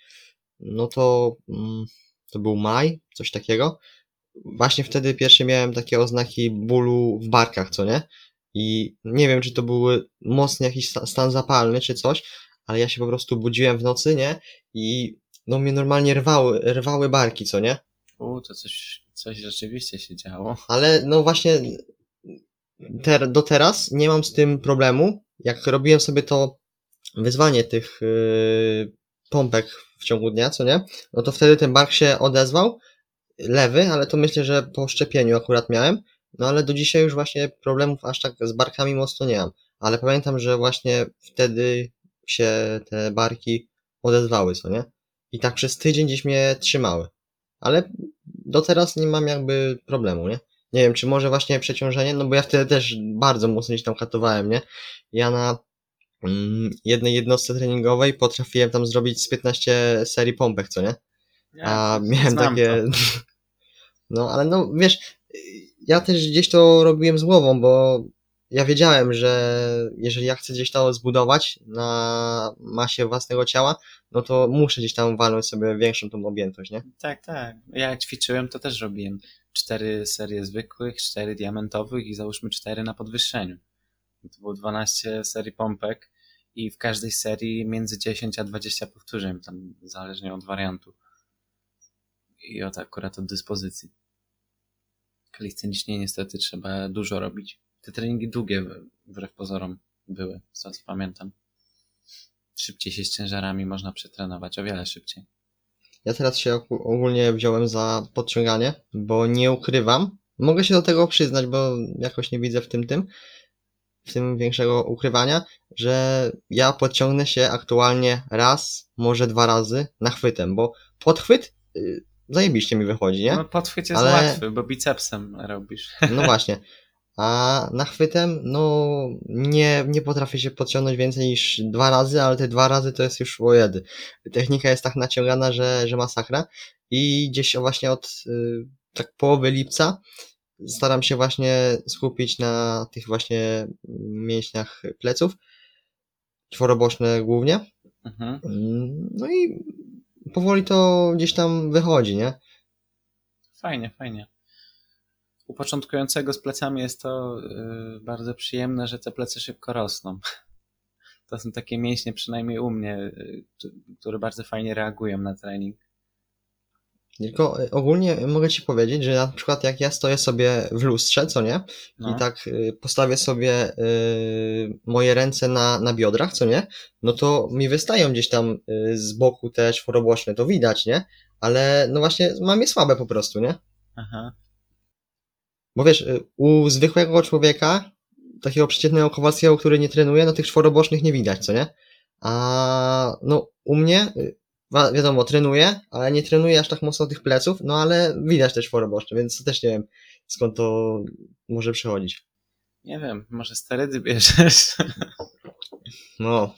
S1: no to mm, to był maj, coś takiego. Właśnie wtedy pierwsze miałem takie oznaki bólu w barkach, co nie? I nie wiem, czy to były mocny jakiś sta- stan zapalny, czy coś, ale ja się po prostu budziłem w nocy, nie? I no mnie normalnie rwały, rwały barki, co nie?
S2: U, to coś, coś rzeczywiście się działo.
S1: Ale no właśnie ter, do teraz nie mam z tym problemu. Jak robiłem sobie to wyzwanie tych yy, pompek w ciągu dnia, co nie? No to wtedy ten bark się odezwał, lewy, ale to myślę, że po szczepieniu akurat miałem. No ale do dzisiaj już właśnie problemów aż tak z barkami mocno nie mam. Ale pamiętam, że właśnie wtedy się te barki odezwały, co nie? I tak przez tydzień gdzieś mnie trzymały. Ale do teraz nie mam jakby problemu, nie? Nie wiem, czy może właśnie przeciążenie, no bo ja wtedy też bardzo mocno gdzieś tam katowałem, nie? Ja na mm, jednej jednostce treningowej potrafiłem tam zrobić z 15 serii pompek, co nie? A miałem
S2: znam
S1: takie.
S2: to.
S1: No, ale no wiesz, ja też gdzieś to robiłem z głową, bo ja wiedziałem, że jeżeli ja chcę gdzieś to zbudować na masie własnego ciała, no to muszę gdzieś tam walnąć sobie większą tą objętość, nie?
S2: Tak, tak. Ja ćwiczyłem, to też robiłem cztery serie zwykłych, cztery diamentowych i załóżmy cztery na podwyższeniu. To było 12 serii pompek i w każdej serii między 10 a 20 powtórzeń, tam zależnie od wariantu. I od akurat od dyspozycji. Kaliscenicznie niestety trzeba dużo robić. Te treningi długie, wbrew pozorom, były, z tego co pamiętam. Szybciej się z ciężarami można przetrenować, o wiele szybciej.
S1: Ja teraz się ogó- ogólnie wziąłem za podciąganie, bo nie ukrywam. Mogę się do tego przyznać, bo jakoś nie widzę w tym tym, w tym większego ukrywania, że ja podciągnę się aktualnie raz, może dwa razy nachwytem, bo podchwyt y, zajebiście mi wychodzi, nie?
S2: No podchwyt jest
S1: Ale-
S2: łatwy, bo bicepsem robisz.
S1: No właśnie. A nachwytem, no nie, nie potrafię się podciągnąć więcej niż dwa razy, ale te dwa razy to jest już o jedy. Technika jest tak naciągana, że, że masakra. I gdzieś właśnie od y, tak połowy lipca staram się właśnie skupić na tych właśnie mięśniach pleców, czworoboczne głównie.
S2: Mhm.
S1: Mm, No i powoli to gdzieś tam wychodzi, nie?
S2: Fajnie, fajnie. U początkującego z plecami jest to yy, bardzo przyjemne, że te plecy szybko rosną. To są takie mięśnie, przynajmniej u mnie, t- które bardzo fajnie reagują na trening.
S1: Tylko y, ogólnie mogę ci powiedzieć, że na przykład jak ja stoję sobie w lustrze, co nie?
S2: No.
S1: I tak y, postawię sobie y, moje ręce na, na biodrach, co nie? No to mi wystają gdzieś tam y, z boku te czworoboczne, to widać, nie? Ale no właśnie mam je słabe po prostu, nie?
S2: Aha.
S1: Bo wiesz, y, u zwykłego człowieka, takiego przeciętnego Kowalskiego, który nie trenuje, no tych czworobocznych nie widać, co nie? A no u mnie, y, wiadomo, trenuję, ale nie trenuję aż tak mocno tych pleców, no ale widać te czworoboczne, więc też nie wiem skąd to może przychodzić.
S2: Nie wiem, może sterydy bierzesz.
S1: No,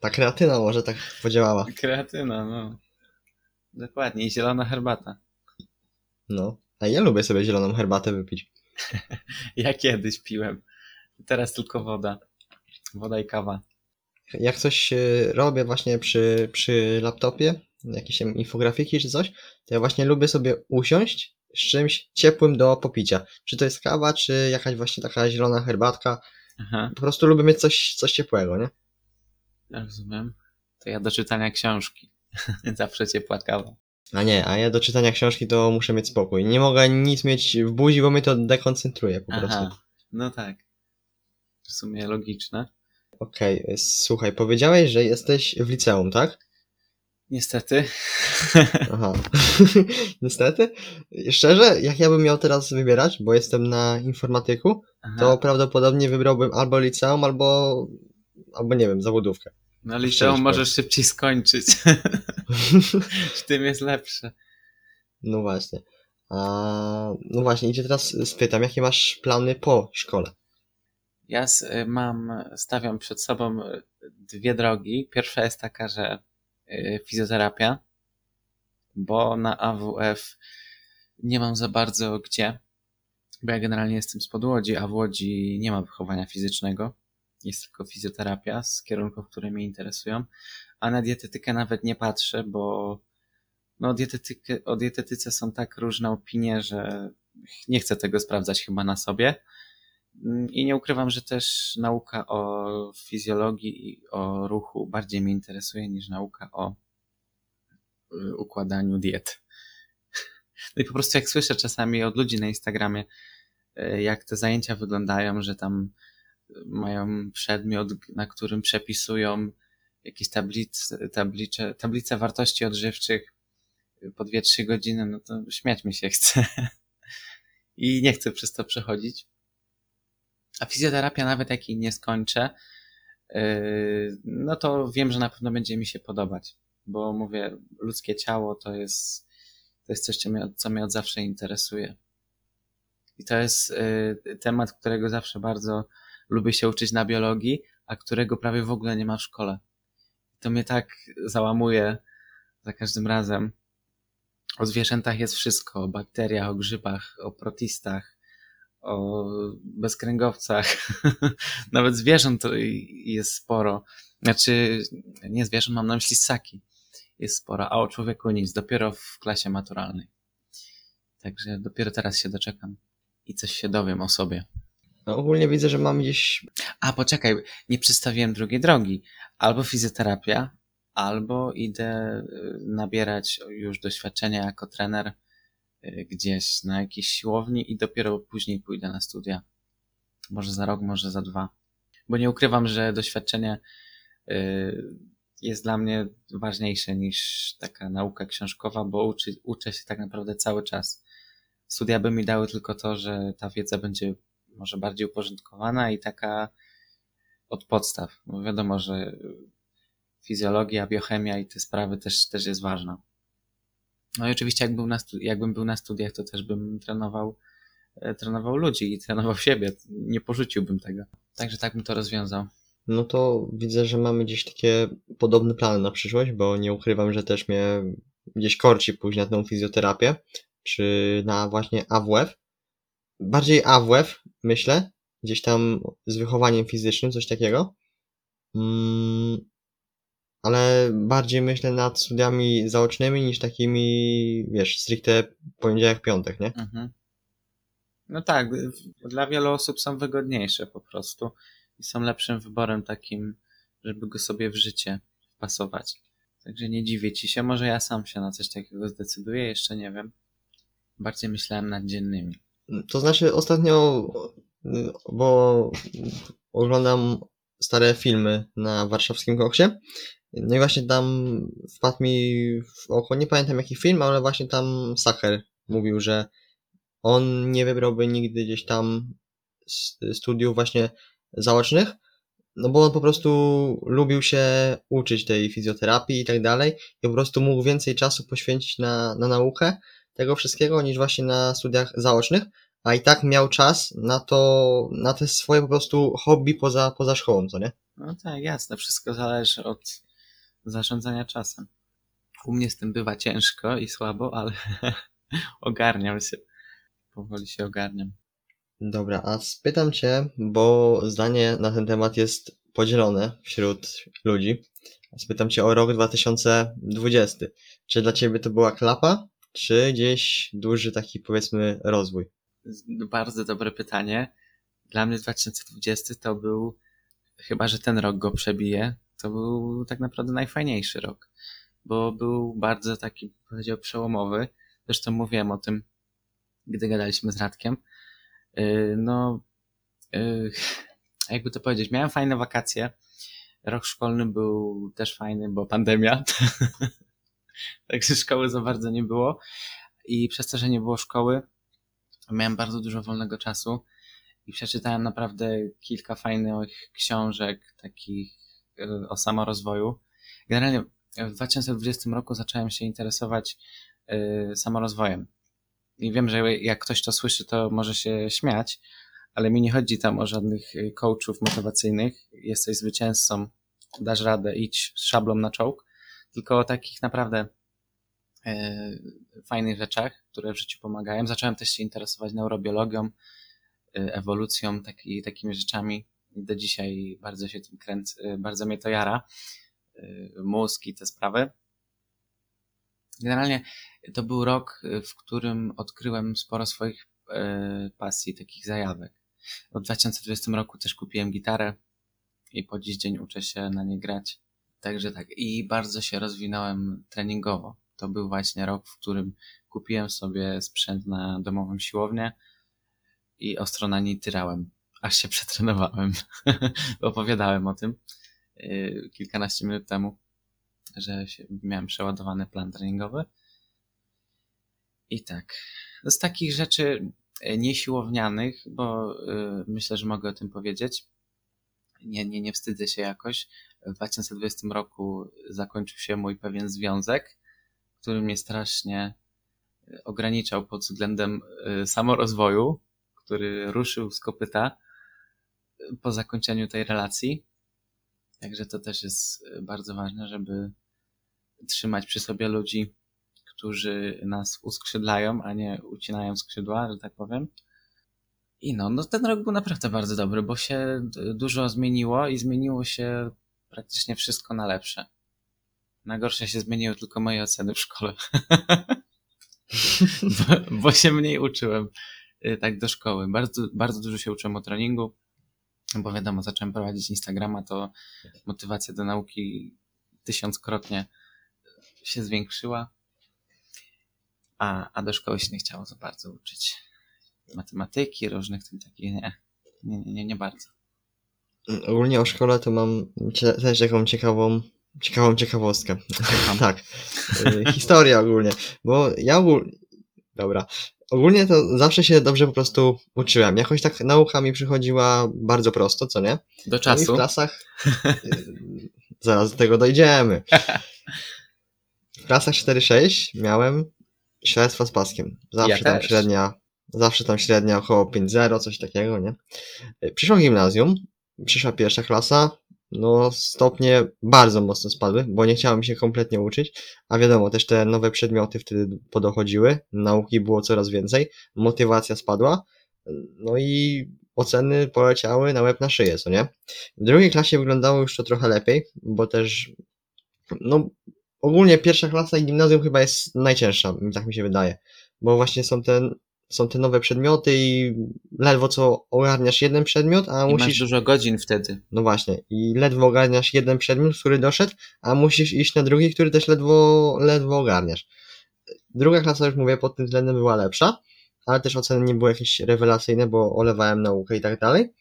S1: ta kreatyna może tak podziałała.
S2: Kreatyna, no. Dokładnie, i zielona herbata.
S1: No. A ja lubię sobie zieloną herbatę wypić.
S2: Ja kiedyś piłem. Teraz tylko woda. Woda i kawa.
S1: Jak coś robię właśnie przy, przy laptopie, jakieś infografiki czy coś, to ja właśnie lubię sobie usiąść z czymś ciepłym do popicia. Czy to jest kawa, czy jakaś właśnie taka zielona herbatka.
S2: Aha,
S1: Po prostu lubię mieć coś, coś ciepłego, nie?
S2: rozumiem. To ja do czytania książki. Zawsze ciepła kawa.
S1: A nie, a ja do czytania książki to muszę mieć spokój. Nie mogę nic mieć w buzi, bo mnie to dekoncentruje po prostu.
S2: Aha, no tak. W sumie logiczne.
S1: Okej, y, słuchaj, powiedziałeś, że jesteś w liceum, tak?
S2: Niestety.
S1: Aha. Niestety. Szczerze, jak ja bym miał teraz wybierać, bo jestem na informatyku,
S2: Aha.
S1: to prawdopodobnie wybrałbym albo liceum, albo, albo nie wiem, zawodówkę.
S2: No liceum możesz szybciej skończyć. w tym jest lepsze.
S1: No właśnie. A, no właśnie, i cię teraz spytam, jakie masz plany po szkole?
S2: Ja s- y, mam, stawiam przed sobą y, dwie drogi. Pierwsza jest taka, że y, fizjoterapia, bo na AWF nie mam za bardzo gdzie, bo ja generalnie jestem spod Łodzi, a w Łodzi nie ma wychowania fizycznego. Jest tylko fizjoterapia z kierunków, które mnie interesują, a na dietetykę nawet nie patrzę, bo no, dietetykę, o dietetyce są tak różne opinie, że nie chcę tego sprawdzać chyba na sobie. Mm, I nie ukrywam, że też nauka o fizjologii i o ruchu bardziej mnie interesuje niż nauka o y, układaniu diet. No i po prostu jak słyszę czasami od ludzi na Instagramie, y, jak te zajęcia wyglądają, że tam mają przedmiot, na którym przepisują jakieś tablice, tablicze, tablice wartości odżywczych po 2-3 godziny, no to śmiać mi się chce. I nie chcę przez to przechodzić. A fizjoterapia, nawet jak jej nie skończę, yy, no to wiem, że na pewno będzie mi się podobać. Bo mówię, ludzkie ciało to jest, to jest coś, co mnie, co mnie od zawsze interesuje. I to jest yy, temat, którego zawsze bardzo lubię się uczyć na biologii, a którego prawie w ogóle nie ma w szkole. To mnie tak załamuje za każdym razem. O zwierzętach jest wszystko, o bakteriach, o grzybach, o protistach, o bezkręgowcach. Nawet zwierząt jest sporo. Znaczy, nie zwierząt, mam na myśli ssaki. Jest sporo, a o człowieku nic. Dopiero w klasie maturalnej. Także dopiero teraz się doczekam i coś się dowiem o sobie.
S1: No, ogólnie widzę, że mam gdzieś.
S2: A poczekaj, nie przedstawiłem drugiej drogi. Albo fizjoterapia, albo idę y, nabierać już doświadczenia jako trener y, gdzieś na jakiejś siłowni i dopiero później pójdę na studia. Może za rok, może za dwa. Bo nie ukrywam, że doświadczenie y, jest dla mnie ważniejsze niż taka nauka książkowa, bo uczy, uczę się tak naprawdę cały czas. Studia by mi dały tylko to, że ta wiedza będzie może bardziej uporządkowana i taka od podstaw. Bo wiadomo, że fizjologia, biochemia i te sprawy też, też jest ważna. No i oczywiście jak był na jakbym był na studiach, to też bym trenował, e, trenował ludzi i trenował siebie. Nie porzuciłbym tego. Także tak bym to rozwiązał.
S1: No to widzę, że mamy gdzieś takie podobne plany na przyszłość, bo nie ukrywam, że też mnie gdzieś korci pójść na tą fizjoterapię, czy na właśnie AWF. Bardziej AWF, myślę, gdzieś tam z wychowaniem fizycznym, coś takiego. Mm, ale bardziej myślę nad studiami zaocznymi niż takimi, wiesz, stricte poniedziałek, piątek, nie?
S2: Mhm. No tak, dla wielu osób są wygodniejsze po prostu i są lepszym wyborem takim, żeby go sobie w życie wpasować. Także nie dziwię ci się, może ja sam się na coś takiego zdecyduję, jeszcze nie wiem. Bardziej myślałem nad dziennymi.
S1: To znaczy ostatnio, bo oglądam stare filmy na warszawskim koksie. No i właśnie tam wpadł mi w oko, nie pamiętam jaki film, ale właśnie tam Sacher mówił, że on nie wybrałby nigdy gdzieś tam studiów właśnie zaocznych, no bo on po prostu lubił się uczyć tej fizjoterapii i tak dalej i po prostu mógł więcej czasu poświęcić na, na naukę tego wszystkiego niż właśnie na studiach zaocznych, a i tak miał czas na to, na te swoje po prostu hobby poza, poza szkołą, co nie?
S2: No tak, jasne, wszystko zależy od zarządzania czasem. U mnie z tym bywa ciężko i słabo, ale ogarniam się. Powoli się ogarniam.
S1: Dobra, a spytam Cię, bo zdanie na ten temat jest podzielone wśród ludzi. Spytam Cię o rok 2020. Czy dla Ciebie to była klapa, czy gdzieś duży taki powiedzmy rozwój?
S2: Bardzo dobre pytanie. Dla mnie 2020 to był, chyba że ten rok go przebije, to był tak naprawdę najfajniejszy rok, bo był bardzo taki, powiedział, przełomowy. Zresztą mówiłem o tym, gdy gadaliśmy z Radkiem. Y, no, y, jakby to powiedzieć, miałem fajne wakacje. Rok szkolny był też fajny, bo pandemia. Także szkoły za bardzo nie było. I przez to, że nie było szkoły, miałem bardzo dużo wolnego czasu i przeczytałem naprawdę kilka fajnych książek, takich o samorozwoju. Generalnie w 2020 roku zacząłem się interesować y, samorozwojem. I wiem, że jak ktoś to słyszy, to może się śmiać, ale mi nie chodzi tam o żadnych y, coachów motywacyjnych. Jesteś zwycięzcą, dasz radę, idź z szablą na czołg, tylko o takich naprawdę y, fajnych rzeczach, które w życiu pomagają. Zacząłem też się interesować neurobiologią, ewolucją, taki, takimi rzeczami do dzisiaj bardzo się tym kręcę, bardzo mnie to jara, mózg i te sprawy. Generalnie to był rok, w którym odkryłem sporo swoich pasji, takich zajawek. W 2020 roku też kupiłem gitarę i po dziś dzień uczę się na niej grać. Także tak. I bardzo się rozwinąłem treningowo. To był właśnie rok, w którym kupiłem sobie sprzęt na domową siłownię i ostro na niej tyrałem aż się przetrenowałem. Opowiadałem o tym yy, kilkanaście minut temu, że miałem przeładowany plan treningowy. I tak. Z takich rzeczy yy, niesiłownianych, bo yy, myślę, że mogę o tym powiedzieć. Nie, nie, nie wstydzę się jakoś. W 2020 roku zakończył się mój pewien związek, który mnie strasznie ograniczał pod względem samorozwoju, który ruszył z kopyta po zakończeniu tej relacji. Także to też jest e, bardzo ważne, żeby trzymać przy sobie ludzi, którzy nas uskrzydlają, a nie ucinają skrzydła, że tak powiem. I no, no ten rok był naprawdę bardzo dobry, bo się dużo zmieniło i zmieniło się praktycznie wszystko na lepsze. Na gorsze się zmieniły tylko moje oceny w szkole. bo, bo się mniej uczyłem y, tak do szkoły. Bardzo, bardzo dużo się uczyłem o treningu, bo wiadomo, zacząłem prowadzić Instagrama, to motywacja do nauki tysiąckrotnie się zwiększyła, a, a do szkoły się nie chciało za bardzo uczyć matematyki, różnych tym takich, nie, nie, nie, nie, bardzo.
S1: Ogólnie o szkole to mam cie- też taką ciekawą, ciekawą ciekawostkę. Tak. Y, Historia ogólnie. Bo ja ogólnie... Dobra. Ogólnie to zawsze się dobrze po prostu uczyłem. Jakoś tak nauka mi przychodziła bardzo prosto, co nie?
S2: Do
S1: No i w
S2: czasu.
S1: klasach... Zaraz do tego dojdziemy. W klasach 4-6 miałem śledztwo z paskiem. Zawsze
S2: Ja
S1: tam
S2: też.
S1: średnia, zawsze tam średnia około 5-0, coś takiego, nie? Y, Przyszło gimnazjum, przyszła pierwsza klasa, no stopnie bardzo mocno spadły, bo nie chciałem się kompletnie uczyć, a wiadomo, też te nowe przedmioty wtedy podochodziły, nauki było coraz więcej, motywacja spadła, no i oceny poleciały na łeb na szyję, co nie? W drugiej klasie wyglądało już to trochę lepiej, bo też, no ogólnie pierwsza klasa i gimnazjum chyba jest najcięższa, tak mi się wydaje, bo właśnie są te, są te nowe przedmioty i ledwo co ogarniasz jeden przedmiot, a
S2: I masz
S1: musisz,
S2: dużo godzin wtedy.
S1: no właśnie, i ledwo ogarniasz jeden przedmiot, który doszedł, a musisz iść na drugi, który też ledwo, ledwo ogarniasz. Druga klasa, już mówię, pod tym względem była lepsza, ale też oceny nie były jakieś rewelacyjne, bo olewałem naukę i tak dalej.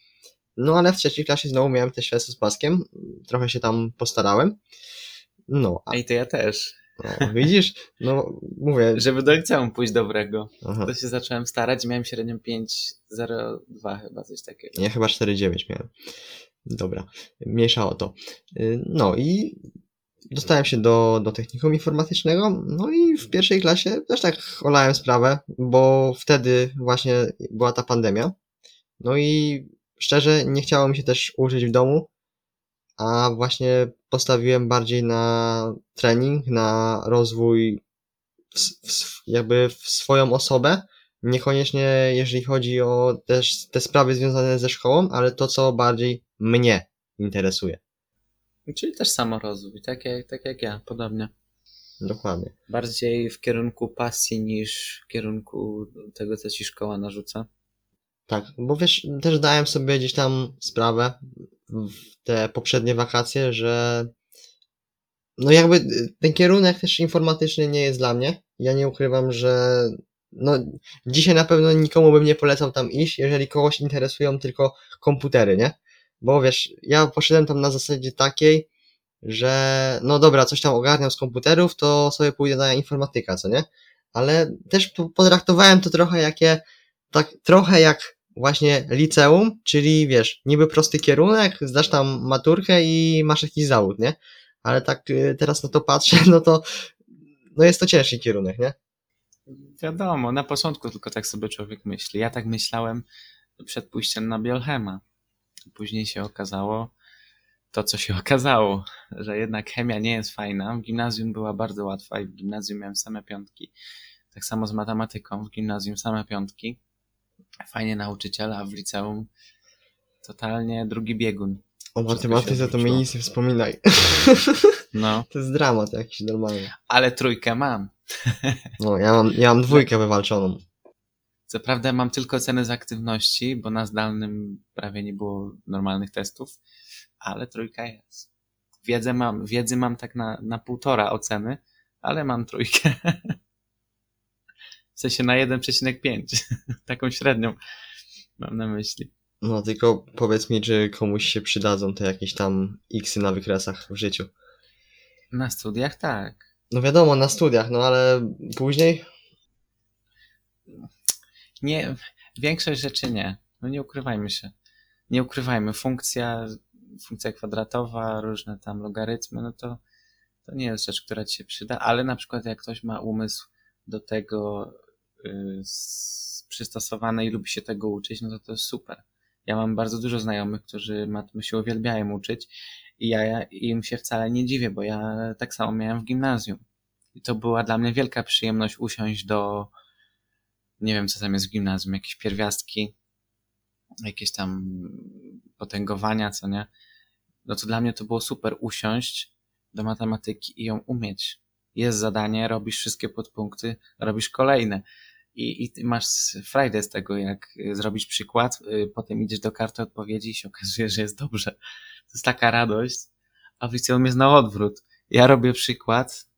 S1: No ale w trzeciej klasie znowu miałem te świece z paskiem, trochę się tam postarałem. No, a
S2: Ej, to ja też.
S1: No, widzisz, no mówię,
S2: Żeby do liceum pójść dobrego,
S1: aha,
S2: to się zacząłem starać, miałem średnią 5,02 chyba, coś takiego.
S1: nie, chyba 4,9 miałem. Dobra, mniejsza o to. Y, No i dostałem się do, do technikum informatycznego, no i w pierwszej klasie też tak olałem sprawę, bo wtedy właśnie była ta pandemia. No i szczerze nie chciało mi się też uczyć w domu, a właśnie postawiłem bardziej na trening, na rozwój w, w, jakby w swoją osobę. Niekoniecznie jeżeli chodzi o też te sprawy związane ze szkołą, ale to, co bardziej mnie interesuje.
S2: Czyli też samorozwój, tak jak, tak jak ja, podobnie.
S1: Dokładnie.
S2: Bardziej w kierunku pasji niż w kierunku tego, co ci szkoła narzuca.
S1: Tak, bo wiesz, też dałem sobie gdzieś tam sprawę w te poprzednie wakacje, że no jakby ten kierunek też informatyczny nie jest dla mnie. Ja nie ukrywam, że no dzisiaj na pewno nikomu bym nie polecał tam iść, jeżeli kogoś interesują tylko komputery, nie? Bo wiesz, ja poszedłem tam na zasadzie takiej, że no dobra, coś tam ogarniam z komputerów, to sobie pójdę na informatyka, co nie? Ale też po- potraktowałem to trochę jakie, tak trochę jak właśnie liceum, czyli wiesz, niby prosty kierunek, zdasz tam maturkę i masz jakiś zawód, nie? Ale tak y, teraz na to patrzę, no to no jest to ciężki kierunek, nie?
S2: Wiadomo, na początku tylko tak sobie człowiek myśli. Ja tak myślałem przed pójściem na Biolchema. Później się okazało to, co się okazało, że jednak chemia nie jest fajna. W gimnazjum była bardzo łatwa i w gimnazjum miałem same piątki. Tak samo z matematyką, w gimnazjum same piątki. Fajnie nauczyciela, a w liceum totalnie drugi biegun.
S1: O matematyce to mi nic nie wspominaj.
S2: No,
S1: to jest dramat jakiś normalny.
S2: ale trójkę mam.
S1: No, ja mam, ja mam dwójkę wywalczoną.
S2: Co prawda mam tylko oceny z aktywności, bo na zdalnym prawie nie było normalnych testów, ale trójka jest. Wiedzę mam, wiedzy mam tak na, na półtora oceny, ale mam trójkę. W sensie na 1,5. Taką średnią mam na myśli.
S1: No, tylko powiedz mi, czy komuś się przydadzą te jakieś tam xy na wykresach w życiu.
S2: Na studiach tak.
S1: No wiadomo, na studiach, no ale później?
S2: Nie, większość rzeczy nie. No nie ukrywajmy się. Nie ukrywajmy. Funkcja, funkcja kwadratowa, różne tam logarytmy, no to, to nie jest rzecz, która ci się przyda, ale na przykład jak ktoś ma umysł do tego y, przystosowany i lubi się tego uczyć, no to to jest super. Ja mam bardzo dużo znajomych, którzy matmy się uwielbiają uczyć i ja im się wcale nie dziwię, bo ja tak samo miałem w gimnazjum. I to była dla mnie wielka przyjemność usiąść do, nie wiem co tam jest w gimnazjum, jakieś pierwiastki, jakieś tam potęgowania, co nie, no to dla mnie to było super usiąść do matematyki i ją umieć. Jest zadanie, robisz wszystkie podpunkty, robisz kolejne. I, i masz frajdę z tego, jak y, zrobisz przykład, y, potem idziesz do karty odpowiedzi i się okazuje, że jest dobrze. To jest taka radość. A w liceum jest na odwrót. Ja robię przykład,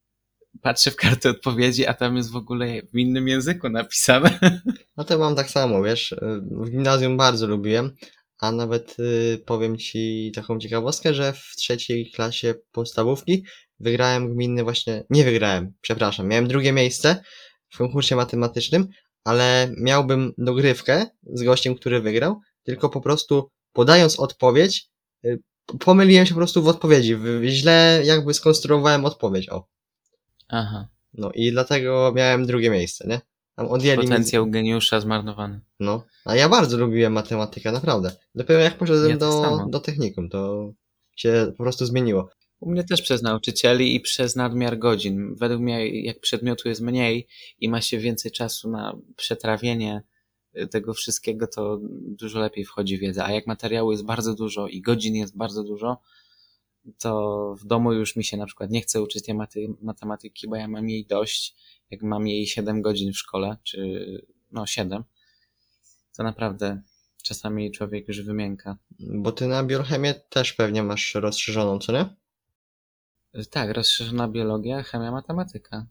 S2: patrzę w kartę odpowiedzi, a tam jest w ogóle w innym języku napisane.
S1: No to mam tak samo, wiesz, w gimnazjum bardzo lubiłem, a nawet y, powiem Ci taką ciekawostkę, że w trzeciej klasie podstawówki wygrałem gminny właśnie, nie wygrałem, przepraszam, miałem drugie miejsce w konkursie matematycznym, ale miałbym dogrywkę z gościem, który wygrał, tylko po prostu podając odpowiedź, y, pomyliłem się po prostu w odpowiedzi, źle jakby skonstruowałem odpowiedź, o.
S2: Aha.
S1: No i dlatego miałem drugie miejsce, nie? Tam odjęli mi...
S2: Potencjał geniusza zmarnowany.
S1: No, a ja bardzo lubiłem matematykę, naprawdę. Dopiero jak poszedłem
S2: Ja
S1: do,
S2: samo.
S1: do technikum, to się po prostu zmieniło.
S2: U mnie też przez nauczycieli i przez nadmiar godzin. Według mnie, jak przedmiotu jest mniej i ma się więcej czasu na przetrawienie y, tego wszystkiego, to dużo lepiej wchodzi wiedza. A jak materiału jest bardzo dużo i godzin jest bardzo dużo, to w domu już mi się na przykład nie chce uczyć tej maty- matematyki, bo ja mam jej dość. Jak mam jej 7 godzin w szkole, czy no 7, to naprawdę czasami człowiek już wymięka.
S1: Bo ty na biochemię też pewnie masz rozszerzoną, co nie?
S2: Tak, rozszerzona biologia, chemia, matematyka.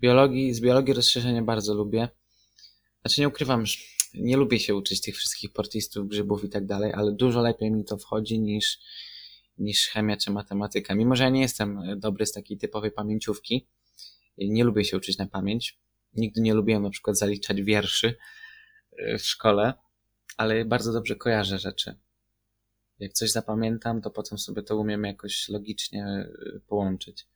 S2: Biologii, z biologii rozszerzenie bardzo lubię. Znaczy nie ukrywam, że nie lubię się uczyć tych wszystkich portistów, grzybów i tak dalej, ale dużo lepiej mi to wchodzi niż, niż chemia czy matematyka. Mimo, że ja nie jestem dobry z takiej typowej pamięciówki, nie lubię się uczyć na pamięć. Nigdy nie lubiłem na przykład zaliczać wierszy y, w szkole, ale bardzo dobrze kojarzę rzeczy. Jak coś zapamiętam, to potem sobie to umiem jakoś logicznie y, połączyć.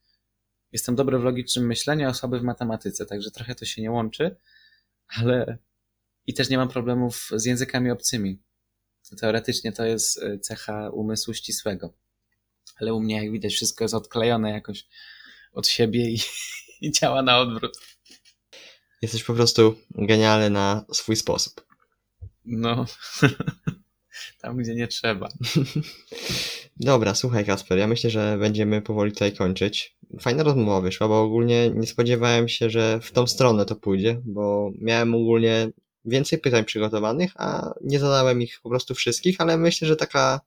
S2: Jestem dobry w logicznym myśleniu, a słaby w matematyce, także trochę to się nie łączy, ale i też nie mam problemów z językami obcymi. Teoretycznie to jest y, cecha umysłu ścisłego. Ale u mnie, jak widać, wszystko jest odklejone jakoś od siebie i, i działa na odwrót.
S1: Jesteś po prostu genialny na swój sposób.
S2: No, tam gdzie nie trzeba.
S1: Dobra, słuchaj Kasper, ja myślę, że będziemy powoli tutaj kończyć. Fajna rozmowa wyszła, bo ogólnie nie spodziewałem się, że w tą stronę to pójdzie, bo miałem ogólnie więcej pytań przygotowanych, a nie zadałem ich po prostu wszystkich, ale myślę, że taka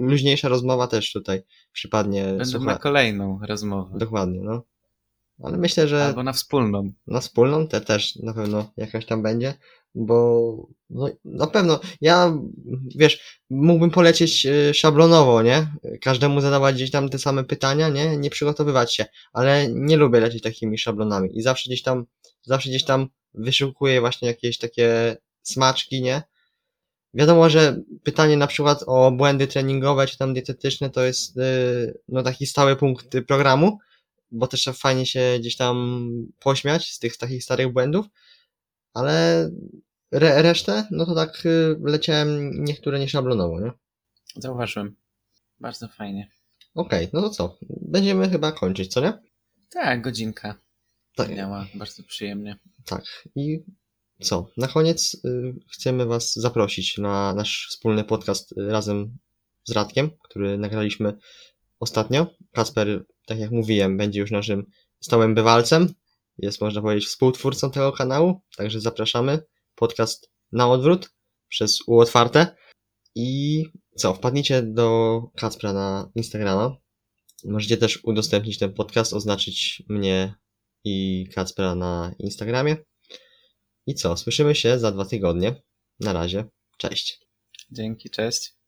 S1: luźniejsza rozmowa też tutaj przypadnie.
S2: Będę
S1: słucha-
S2: na kolejną rozmowę.
S1: Dokładnie, no. Ale myślę, że
S2: Albo na wspólną.
S1: na wspólną te też na pewno jakaś tam będzie, bo no, na pewno ja, wiesz, mógłbym polecieć y, szablonowo, nie? Każdemu zadawać gdzieś tam te same pytania, nie? Nie przygotowywać się, ale nie lubię lecieć takimi szablonami i zawsze gdzieś tam, zawsze gdzieś tam wyszukuję właśnie jakieś takie smaczki, nie? Wiadomo, że pytanie na przykład o błędy treningowe czy tam dietetyczne to jest y, no taki stały punkt programu, bo też fajnie się gdzieś tam pośmiać z tych takich starych błędów, ale re, resztę, no to tak y, leciałem niektóre nieszablonowo, nie?
S2: Zauważyłem. Bardzo fajnie.
S1: Okej, no to co? Będziemy chyba kończyć, co nie?
S2: Tak, godzinka
S1: Tak,
S2: minęła bardzo przyjemnie.
S1: tak. I co? Na koniec y, chcemy Was zaprosić na nasz wspólny podcast y, razem z Radkiem, który nagraliśmy ostatnio. Kasper, tak jak mówiłem, będzie już naszym stałym bywalcem. Jest, można powiedzieć, współtwórcą tego kanału, także zapraszamy. Podcast na odwrót przez U otwarte. I co? Wpadnijcie do Kacpra na Instagrama. Możecie też udostępnić ten podcast, oznaczyć mnie i Kacpra na Instagramie. I co? Słyszymy się za dwa tygodnie. Na razie. Cześć.
S2: Dzięki, cześć.